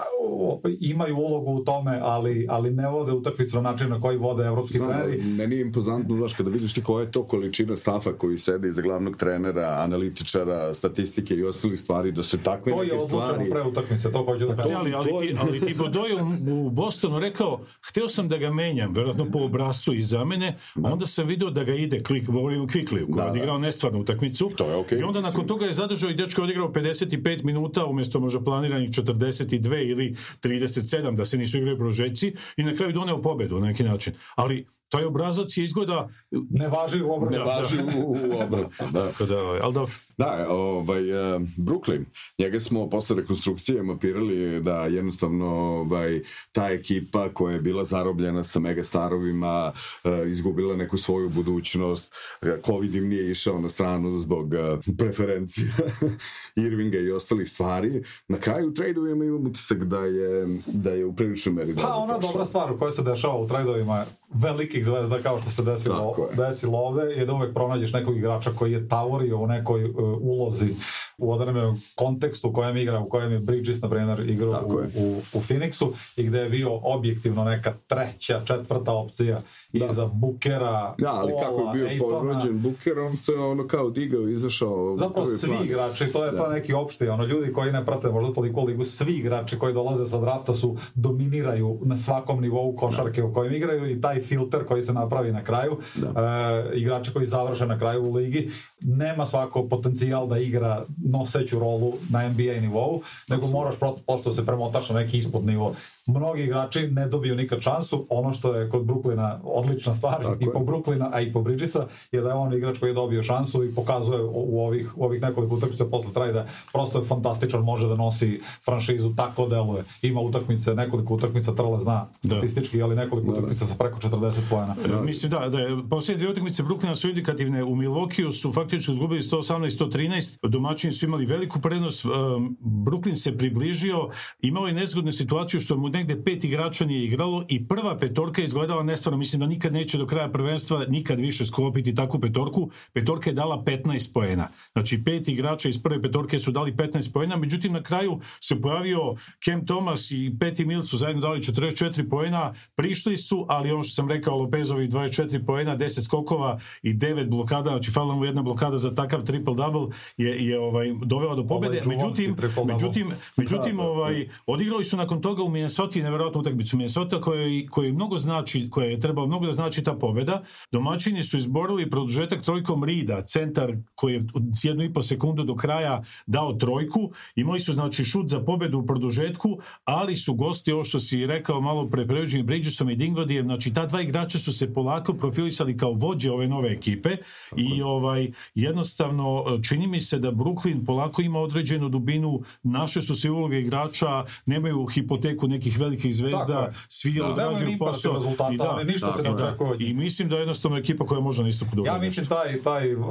[SPEAKER 3] imaju ulogu u tome, ali, ali ne vode utakmicu na način na koji vode evropski
[SPEAKER 1] Znam,
[SPEAKER 3] treneri.
[SPEAKER 1] meni je impozantno, znaš, kada vidiš ti koja je to količina stafa koji sede iza glavnog trenera, analitičara, statistike i ostalih stvari, da se takve
[SPEAKER 3] To je
[SPEAKER 1] neke
[SPEAKER 3] odlučeno
[SPEAKER 1] stvari...
[SPEAKER 3] pre utakmice, to hoću da kažem.
[SPEAKER 2] Ne, ali, ali,
[SPEAKER 1] to je-
[SPEAKER 2] ti, ali ti Bodo je u, Bostonu rekao, hteo sam da ga menjam, verovatno po obrazcu iza mene, a onda sam video da ga ide, klik, govorim u Kvikli, koji
[SPEAKER 1] Da,
[SPEAKER 2] je
[SPEAKER 1] da.
[SPEAKER 2] odigrao nestvarnu utakmicu.
[SPEAKER 1] To je okej.
[SPEAKER 2] I onda nakon toga je zadržao i dečko je odigrao 55 minuta umjesto možda planiranih 42 ili 37 da se nisu igrali prožeci i na kraju doneo pobedu na neki način. Ali taj obrazac je izgleda
[SPEAKER 3] Ne važi u obranu.
[SPEAKER 1] Ne važi u, u obratno, da.
[SPEAKER 2] tako (laughs) da, ali dobro.
[SPEAKER 1] Da, ovaj, eh, Brooklyn, njega smo posle rekonstrukcije mapirali da jednostavno ovaj, ta ekipa koja je bila zarobljena sa megastarovima, eh, izgubila neku svoju budućnost, eh, Covid im nije išao na stranu zbog preferencija (laughs) Irvinga i ostalih stvari. Na kraju tradeovima imam utisak da je, da je u priličnoj meri
[SPEAKER 3] Pa ona dobra stvar koja se dešava u trajdovima velikih zvezda kao što se desilo, desilo ovde je da uvek pronađeš nekog igrača koji je tavorio u nekoj uh, ulozi u određenom kontekstu u kojem igra, u kojem je Bridges, na primjer, igrao
[SPEAKER 1] Tako
[SPEAKER 3] u,
[SPEAKER 1] je.
[SPEAKER 3] u, u Phoenixu i gde je bio objektivno neka treća, četvrta opcija iza Bukera,
[SPEAKER 1] Da, ali kako
[SPEAKER 3] Paula,
[SPEAKER 1] je bio
[SPEAKER 3] Aytona.
[SPEAKER 1] povrođen Booker, on se ono kao digao, izašao
[SPEAKER 3] Zapravo svi
[SPEAKER 1] plan.
[SPEAKER 3] igrači, to je
[SPEAKER 1] Da.
[SPEAKER 3] to neki opšti, ono ljudi koji ne prate možda toliko ligu, svi igrači koji dolaze sa drafta su dominiraju na svakom nivou košarke u kojem igraju i taj filter koji se napravi na kraju, e, igrači koji završe na kraju u ligi, nema svako potencijal da igra noseću rolu na NBA nivou, nego moraš pro- prosto se premotaš na neki ispod nivo. Mnogi igrači ne dobiju nikad šansu, ono što je kod Brooklyna odlična stvar
[SPEAKER 1] Tako
[SPEAKER 3] i
[SPEAKER 1] je.
[SPEAKER 3] po Brooklyna, a i po Bridgesa, je da je on igrač koji je dobio šansu i pokazuje u ovih, u ovih nekoliko utakmica posle trajda, prosto je fantastičan, može da nosi franšizu, tako deluje. Ima utakmice, nekoliko utakmica Trle zna statistički, ali nekoliko utakmica sa preko 40 poena.
[SPEAKER 2] Mislim da, da je posljednje dvije utakmice Brooklyna su indikativne. U Milwaukeeu su faktički izgubili 118-113. Domaćini su imali veliku prednost. Um, Brooklyn se približio, imao je nezgodnu situaciju što mu negde pet igrača nije igralo i prva petorka je izgledala nestvarno. Mislim da nikad neće do kraja prvenstva nikad više sklopiti takvu petorku. Petorka je dala 15 poena. Znači pet igrača iz prve petorke su dali 15 poena, međutim na kraju se pojavio Cam Thomas i Petty Mills su zajedno dali 44 poena, prišli su, ali ono što sam rekao, Lopezovi 24 poena, 10 skokova i 9 blokada, znači falila mu jedna blokada za takav triple-double je, je ovaj, dovela do pobede.
[SPEAKER 3] Ovaj
[SPEAKER 2] međutim,
[SPEAKER 3] triple-double.
[SPEAKER 2] međutim, međutim
[SPEAKER 3] Da, da,
[SPEAKER 2] ovaj, odigrali su nakon toga u Minnesota neverovatnu utakmicu. Minnesota koja je, je mnogo znači, koja je trebalo mnogo da znači ta pobeda. Domaćini su izborili produžetak trojkom Rida, centar koji je jednu i po sekundu do kraja dao trojku. Imali su znači šut za pobedu u produžetku, ali su gosti, ovo što si rekao malo pre pređenim Bridgesom i Dingodijem, znači ta dva igrača su se polako profilisali kao vođe ove nove ekipe i ovaj jednostavno čini mi se da Brooklyn Brooklyn polako ima određenu dubinu, naše su se uloge igrača, nemaju hipoteku nekih velikih zvezda, svi da, odrađuju posao.
[SPEAKER 3] Rezultata,
[SPEAKER 2] I, da,
[SPEAKER 3] ništa se ne očekuje.
[SPEAKER 2] I mislim da je jednostavno ekipa koja može na istoku
[SPEAKER 3] dobro. Ja mislim taj, taj uh,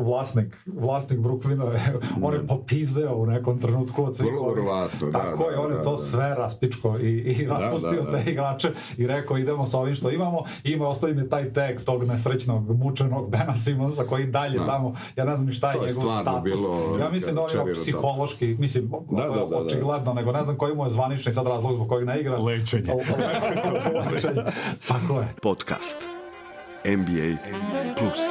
[SPEAKER 3] vlasnik, vlasnik Brooklyna je, (laughs) mm. on je popizdeo u nekom trenutku od svih ovih.
[SPEAKER 1] Da,
[SPEAKER 3] Tako
[SPEAKER 1] da,
[SPEAKER 3] je, on je
[SPEAKER 1] da,
[SPEAKER 3] to
[SPEAKER 1] da.
[SPEAKER 3] sve raspičko i, i da, raspustio da, te igrače i rekao idemo sa ovim što imamo. I ima ostavi mi taj tag tog nesrećnog, mučenog Bena Simonsa koji dalje tamo, ja ne znam ni šta je njegov status.
[SPEAKER 1] Bilo,
[SPEAKER 3] ja mislim da on ima psihološki, mislim, da, da, da, očigledno, nego ne znam koji mu je zvanični sad razlog zbog kojeg ne igra.
[SPEAKER 2] Lečenje.
[SPEAKER 3] Lečenje. Tako je.
[SPEAKER 4] Podcast NBA Plus.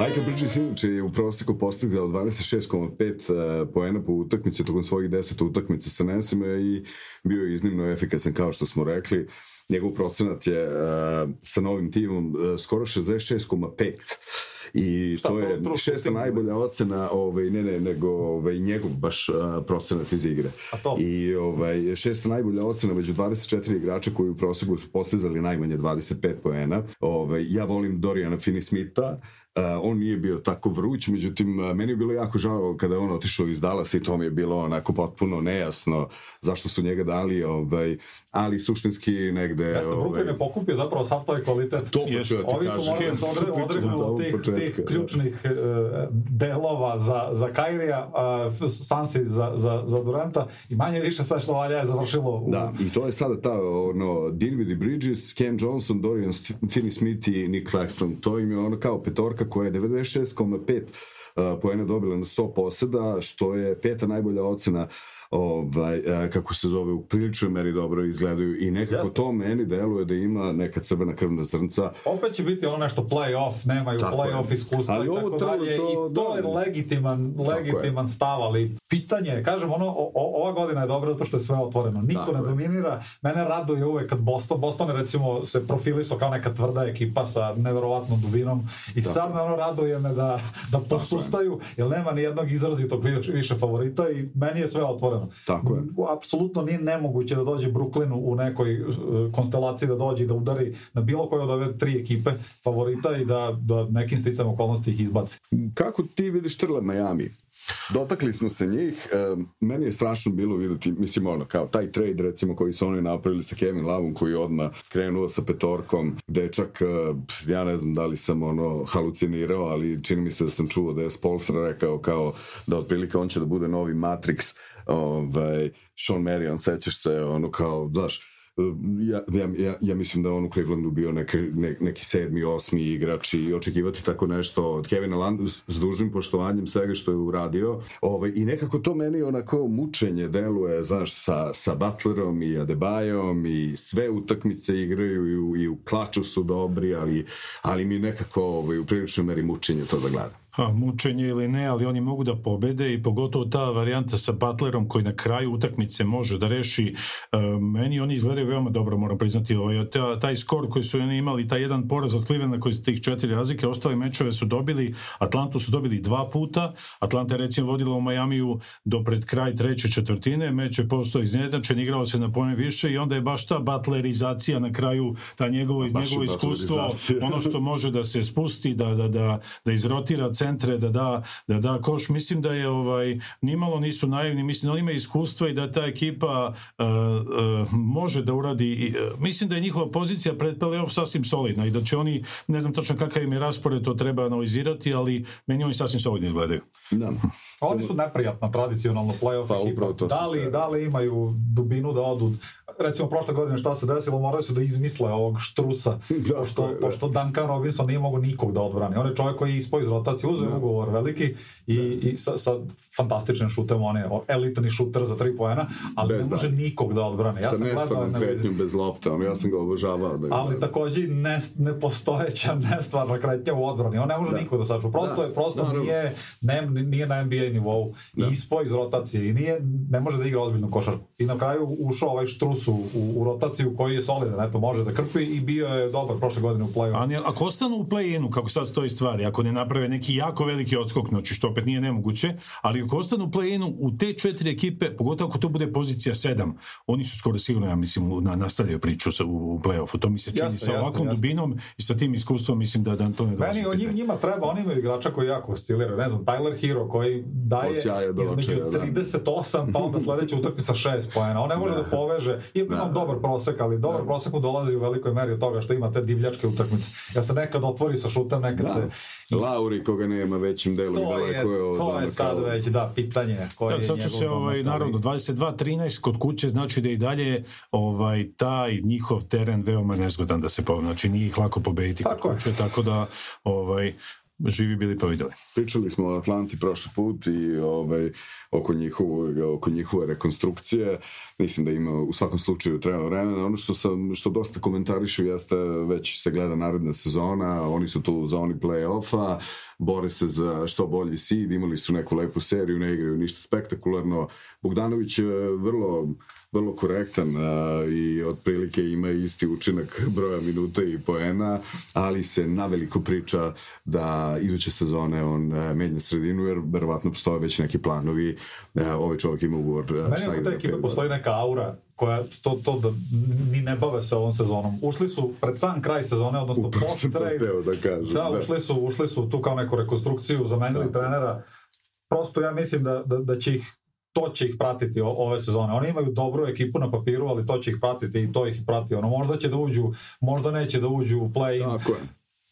[SPEAKER 1] Michael Bridges inače je u proseku postigao 26,5 poena po utakmici tokom svojih 10 utakmica sa Nensima i bio je iznimno efikasan kao što smo rekli. Njegov procenat je uh, sa novim timom uh, skoro 66,5 i Šta, to je šesta najbolja ocena, ovaj, ne, ne, nego ovaj, njegov baš uh, procenat iz igre.
[SPEAKER 3] A to?
[SPEAKER 1] I ovaj, šesta najbolja ocena među 24 igrača koji u proseku su postizali najmanje 25 poena. Ovaj, ja volim Dorijana Finney-Smitha, Uh, on nije bio tako vruć, međutim, meni je bilo jako žao kada je on otišao iz Dallas i to mi je bilo onako potpuno nejasno zašto su njega dali, ovaj, ali suštinski negde...
[SPEAKER 3] Jeste, ovaj, Brooklyn je pokupio zapravo sav taj kvalitet.
[SPEAKER 1] To hoću da ti
[SPEAKER 3] Ovi su morali da tih ključnih uh, delova za, za Kairija, uh, Sansi za, za, za Duranta i manje više sve što valja je završilo u...
[SPEAKER 1] Da, i to je sada ta, ono, Dinwiddie Bridges, Cam Johnson, Dorian Finney-Smith i Nick Claxton. To im je ono kao petorka koja je 96,5 uh, poena dobila na 100 poseda, što je peta najbolja ocena ovaj, kako se zove, u priličnoj meri dobro izgledaju i nekako Jasne. to meni deluje da ima neka crvena krvna zrnca.
[SPEAKER 3] Opet će biti ono nešto play-off, nemaju play-off iskustva ali i tako dalje to, i to je legitiman, legitiman stav, ali pitanje, kažem, ono, o, ova godina je dobra zato što je sve otvoreno. Niko tako ne dominira. Mene raduje uvek kad Boston, Boston je recimo se profilisao kao neka tvrda ekipa sa neverovatnom dubinom i tako. sad me ono raduje me da, da posustaju, jer nema ni jednog izrazitog više favorita i meni je sve otvoreno otvoreno.
[SPEAKER 1] Tako je.
[SPEAKER 3] Apsolutno nije nemoguće da dođe Brooklynu u nekoj uh, konstelaciji da dođe i da udari na bilo koje od ove tri ekipe favorita i da, da nekim sticam okolnosti ih izbaci.
[SPEAKER 1] Kako ti vidiš Trle Miami? Dotakli smo se njih, e, meni je strašno bilo videti, mislim ono, kao taj trade recimo koji su oni napravili sa Kevin Lavom koji je odmah krenuo sa petorkom, gde čak, e, ja ne znam da li sam ono halucinirao, ali čini mi se da sam čuo da je Spolstra rekao kao da otprilike on će da bude novi Matrix, ovaj, Sean Marion, sećaš se, ono kao, znaš, ja, ja, ja, ja mislim da on u Clevelandu bio neki, ne, neki sedmi, osmi igrač i očekivati tako nešto od Kevina Landa s dužnim poštovanjem svega što je uradio. Ovaj, I nekako to meni onako mučenje deluje, znaš, sa, sa Butlerom i Adebayom i sve utakmice igraju i u, i u klaču su dobri, ali, ali mi nekako ovaj, u priličnoj meri mučenje to da gledam
[SPEAKER 2] mučenje ili ne, ali oni mogu da pobede i pogotovo ta varijanta sa Butlerom koji na kraju utakmice može da reši uh, meni oni izgledaju veoma dobro, moram priznati. Ovaj, ta, taj skor koji su oni imali, taj jedan poraz od Clevelanda koji su tih četiri razlike, ostale mečeve su dobili, Atlantu su dobili dva puta, Atlanta je recimo vodila u Majamiju do pred kraj treće četvrtine, meč je postao iznedačen, igrao se na pone više i onda je baš ta Butlerizacija na kraju, ta njegovo, njegovo iskustvo, ono što može da se spusti, da, da, da, da izrotira centre, da da, da da koš. Mislim da je ovaj, nimalo nisu naivni, mislim da on ima iskustva i da ta ekipa uh, uh, može da uradi, uh, mislim da je njihova pozicija pred playoff sasvim solidna i da će oni, ne znam točno kakav im je raspored, to treba analizirati, ali meni oni sasvim solidno izgledaju.
[SPEAKER 3] Da. Oni su neprijatna tradicionalno playoff pa, ekipa. Da li, da li imaju dubinu da odu recimo prošle godine šta se desilo, morali su da izmisle ovog štruca, (laughs) da, pošto, da. pošto Duncan Robinson nije mogo nikog da odbrani. On je čovjek koji je ispao iz rotacije, uzeo da. ugovor veliki i, da. i sa, sa fantastičnim šutem, on je elitni šuter za tri poena, ali bez ne može da. nikog da odbrani.
[SPEAKER 1] Ja sa nestvarnom kretnjom bez lopte, on, ja sam ga obožavao. Da
[SPEAKER 3] ali takođe ne, nepostojeća (laughs) nestvarna kretnja u odbrani. On ne može da. nikog da sačuva. Prosto, da. je, prosto da, nije, ne, nije na NBA nivou. Da. I ispao iz rotacije i nije, ne može da igra ozbiljnu košarku. I na kraju ušao ovaj štrus statusu u, u rotaciju koji je solidan, eto, može da krpi i bio je dobar prošle godine u.
[SPEAKER 2] Ali ako ostanu u play-inu, kako sad stoji stvari, ako ne naprave neki jako veliki odskok, znači što opet nije nemoguće, ali ako ostanu u play-inu, u te četiri ekipe, pogotovo ako to bude pozicija 7, oni su skoro sigurno, ja mislim, na, nastavljaju priču sa, u, u play-offu. To mi se čini jasne, sa ovakvom jasne, dubinom i sa tim iskustvom, mislim da, da to ne
[SPEAKER 3] dolazi. Meni njim, njima treba, oni imaju igrača koji jako osciliraju, ne znam, Tyler Hero koji daje između 38 pa onda sledeća utakmica 6 poena. On ne može da, da poveže, iako imam dobar prosek, ali dobar da. prosek mu dolazi u velikoj meri od toga što ima te divljačke utakmice. Ja se nekad otvori sa šutem, nekad da. se...
[SPEAKER 1] Lauri koga nema većim delom
[SPEAKER 3] to je, je od To je sad kao... već, da, pitanje koje da, je
[SPEAKER 2] sad će se, ovaj, naravno, 22-13 kod kuće znači da i dalje ovaj, taj njihov teren veoma nezgodan da se po, znači nije ih lako pobediti kod kuće, tako da ovaj, živi bili pa videli.
[SPEAKER 1] Pričali smo o Atlanti prošli put i ovaj, oko, njihovo, oko njihove rekonstrukcije. Mislim da ima u svakom slučaju treba vremena. Ono što, sam, što dosta komentarišu jeste već se gleda naredna sezona, oni su tu u zoni play-offa, bore se za što bolji seed, imali su neku lepu seriju, ne igraju ništa spektakularno. Bogdanović je vrlo vrlo korektan a, i otprilike ima isti učinak broja minuta i poena, ali se naveliko priča da iduće sezone on a, menja sredinu, jer verovatno postoje već neki planovi. A, ovaj čovjek ima ugovor.
[SPEAKER 3] Meni kod te ekipe postoji neka aura koja to, to da ni ne bave se ovom sezonom. Ušli su pred sam kraj sezone, odnosno post trade.
[SPEAKER 1] Da, kažem,
[SPEAKER 3] da, da, ušli su, ušli su tu kao neku rekonstrukciju, zamenili da. trenera. Prosto ja mislim da, da, da će ih to će ih pratiti ove sezone. Oni imaju dobru ekipu na papiru, ali to će ih pratiti i to ih prati. Ono, možda će da uđu, možda neće da uđu u play-in.
[SPEAKER 1] Tako je.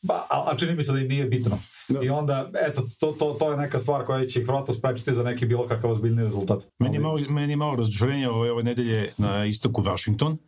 [SPEAKER 3] Ba, a, a čini mi se da im nije bitno. Da. I onda, eto, to, to, to je neka stvar koja će ih vratno sprečiti za neki bilo kakav ozbiljni rezultat.
[SPEAKER 2] Meni je malo, meni je malo razočarenje ove, ove nedelje na istoku Washington.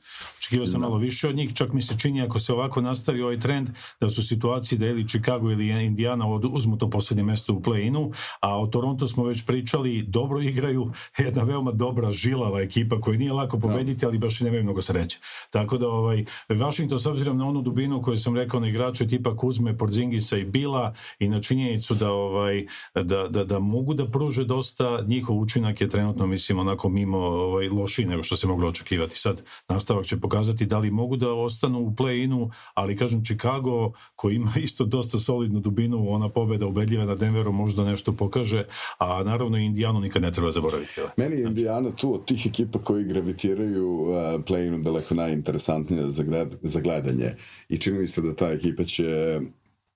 [SPEAKER 2] Očekivao sam da. malo više od njih, čak mi se čini ako se ovako nastavi ovaj trend da su situaciji da ili Chicago ili Indiana uzmu to poslednje mesto u play-inu, a o Toronto smo već pričali, dobro igraju, jedna veoma dobra žilava ekipa koja nije lako pobediti, da. ali baš i nemaju mnogo sreće. Tako da ovaj, Washington s obzirom na onu dubinu koju sam rekao na igrače tipa Kuzme, Porzingisa i Bila i na činjenicu da, ovaj, da, da, da mogu da pruže dosta, njihov učinak je trenutno, mislim, onako mimo ovaj, lošiji nego što se moglo očekivati. Sad, nastavak će pokazati da li mogu da ostanu u play-inu, ali kažem, Chicago, koji ima (laughs) isto dosta solidnu dubinu, ona pobeda ubedljiva na Denveru možda nešto pokaže, a naravno Indijanu nikad ne treba zaboraviti.
[SPEAKER 1] Meni je znači. Indijana tu od tih ekipa koji gravitiraju uh, play-inu daleko najinteresantnija za, gled, za gledanje i čini mi se da ta ekipa će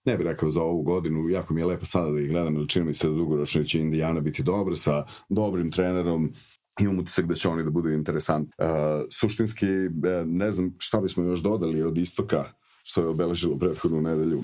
[SPEAKER 1] ne bih rekao za ovu godinu, jako mi je lepo sada da ih gledam, ali čini mi se da dugoročno će Indijana biti dobra sa dobrim trenerom, imam utisak da će oni da budu interesantni. Uh, suštinski, e, ne znam šta bismo još dodali od istoka, što je obeležilo prethodnu nedelju.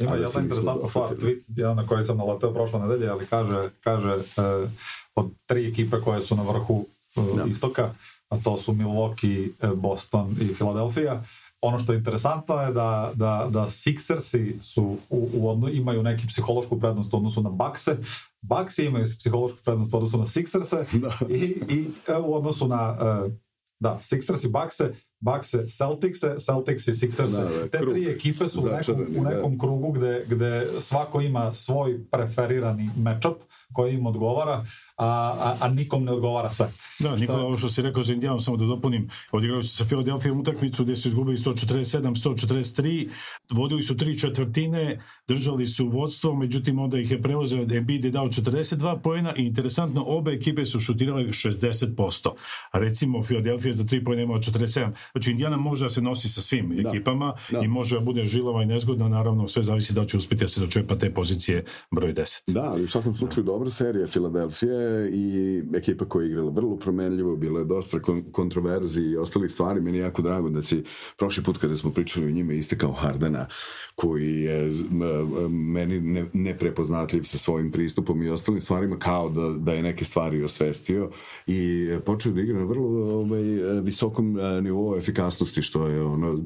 [SPEAKER 3] Ima ja interesantna stvar, tweet, jedan na koji sam naleteo prošle nedelje, ali kaže, kaže uh, od tri ekipe koje su na vrhu uh, no. istoka, a to su Milwaukee, Boston i Philadelphia, ono što je interesantno je da, da, da Sixersi su u, u odno, imaju neki psihološku prednost u odnosu na Buckse, Bucksi imaju psihološku prednost u odnosu na Sixerse da. i, i e, u odnosu na uh, da, Sixers i Buckse, Buckse, Celticse, Celtics i Sixerse. Da, da, Te krug. tri ekipe su u nekom, u da. nekom da. krugu gde, gde svako ima svoj preferirani matchup koji im odgovara a, a, a nikom ne odgovara sve.
[SPEAKER 2] Da, Nikola, ovo što si rekao za Indijanu, samo da dopunim, odigrali su sa Filadelfijom utakmicu gde su izgubili 147-143, vodili su tri četvrtine, držali su vodstvo, međutim onda ih je preuzeo Embiid je dao 42 poena i interesantno, obe ekipe su šutirale 60%. A recimo Filadelfija za 3 poena imala 47. Znači Indijana može da se nosi sa svim da, ekipama da. i može da bude žilava i nezgodna, naravno sve zavisi da će uspeti da se dočepa te pozicije broj 10.
[SPEAKER 1] Da, ali u svakom slučaju da. dobra serija Filadelfije i ekipa koja je igrala vrlo promenljivo, bilo je dosta kon kontroverzi i ostalih stvari. Meni je jako drago da si prošli put kada smo pričali o njima istekao Hardena, koji je meni ne, neprepoznatljiv sa svojim pristupom i ostalim stvarima, kao da, da je neke stvari osvestio i počeo da igra na vrlo ovaj, visokom nivou efikasnosti, što je ono,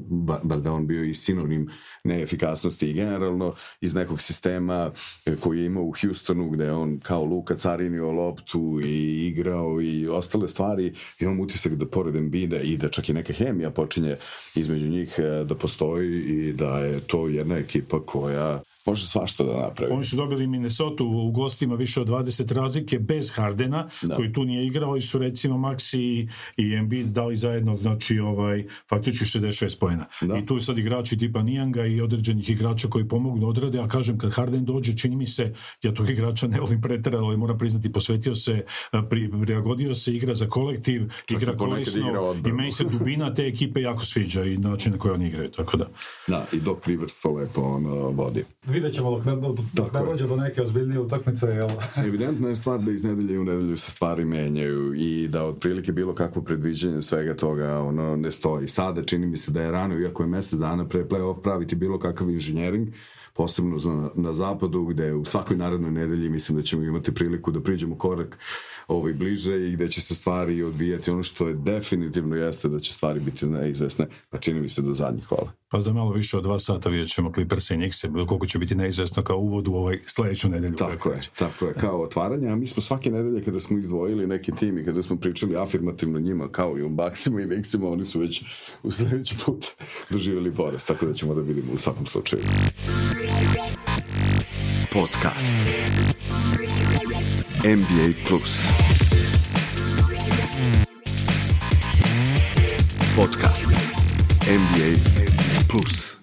[SPEAKER 1] da on bio i sinonim neefikasnosti i generalno iz nekog sistema koji je imao u Houstonu, gde on kao Luka carinio loptu i igrao i ostale stvari, imam utisak da pored Embida i da čak i neka hemija počinje između njih da postoji i da je to jedna ekipa koja može svašta da napravi.
[SPEAKER 2] Oni su dobili Minnesota u gostima više od 20 razlike bez Hardena, da. koji tu nije igrao i su recimo Maxi i, Embiid dali zajedno, znači ovaj, faktički 66 pojena. Da. I tu je sad igrači tipa Nijanga i određenih igrača koji pomognu da odrade, a kažem kad Harden dođe, čini mi se, ja tog igrača ne volim preterano, ali moram priznati, posvetio se, pri, prilagodio se, igra za kolektiv, Čak igra korisno igra i meni se dubina te ekipe jako sviđa i način na koji oni igraju, tako da.
[SPEAKER 1] Da, i dok Rivers to lepo on, vodi
[SPEAKER 3] vidjet ćemo dok ne, dok ne dođe do neke ozbiljnije utakmice. Jel? (laughs)
[SPEAKER 1] Evidentno je stvar da iz nedelje u nedelju se stvari menjaju i da otprilike bilo kakvo predviđenje svega toga ono ne stoji. Sada čini mi se da je rano, iako je mesec dana pre play-off praviti bilo kakav inženjering, posebno na, na zapadu gde u svakoj narednoj nedelji mislim da ćemo imati priliku da priđemo korak ovaj, bliže i gde će se stvari odvijati. Ono što je definitivno jeste da će stvari biti neizvesne, pa čini mi se do zadnjih kola.
[SPEAKER 2] Pa za malo više od dva sata vidjet ćemo Clippers i Knicks, koliko će biti neizvesno kao uvod u ovaj sledeću nedelju.
[SPEAKER 1] Tako je, tako je, kao otvaranje, a mi smo svake nedelje kada smo izdvojili neki tim i kada smo pričali afirmativno njima, kao i u Baksima i Knicksima, oni su već u sledeći put doživjeli porast, tako da ćemo da vidimo u svakom slučaju. Podcast NBA Plus Podcast NBA Plus.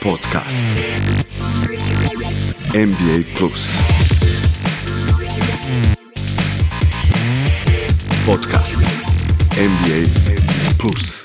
[SPEAKER 1] Podcast. NBA Plus. Podcast. NBA Plus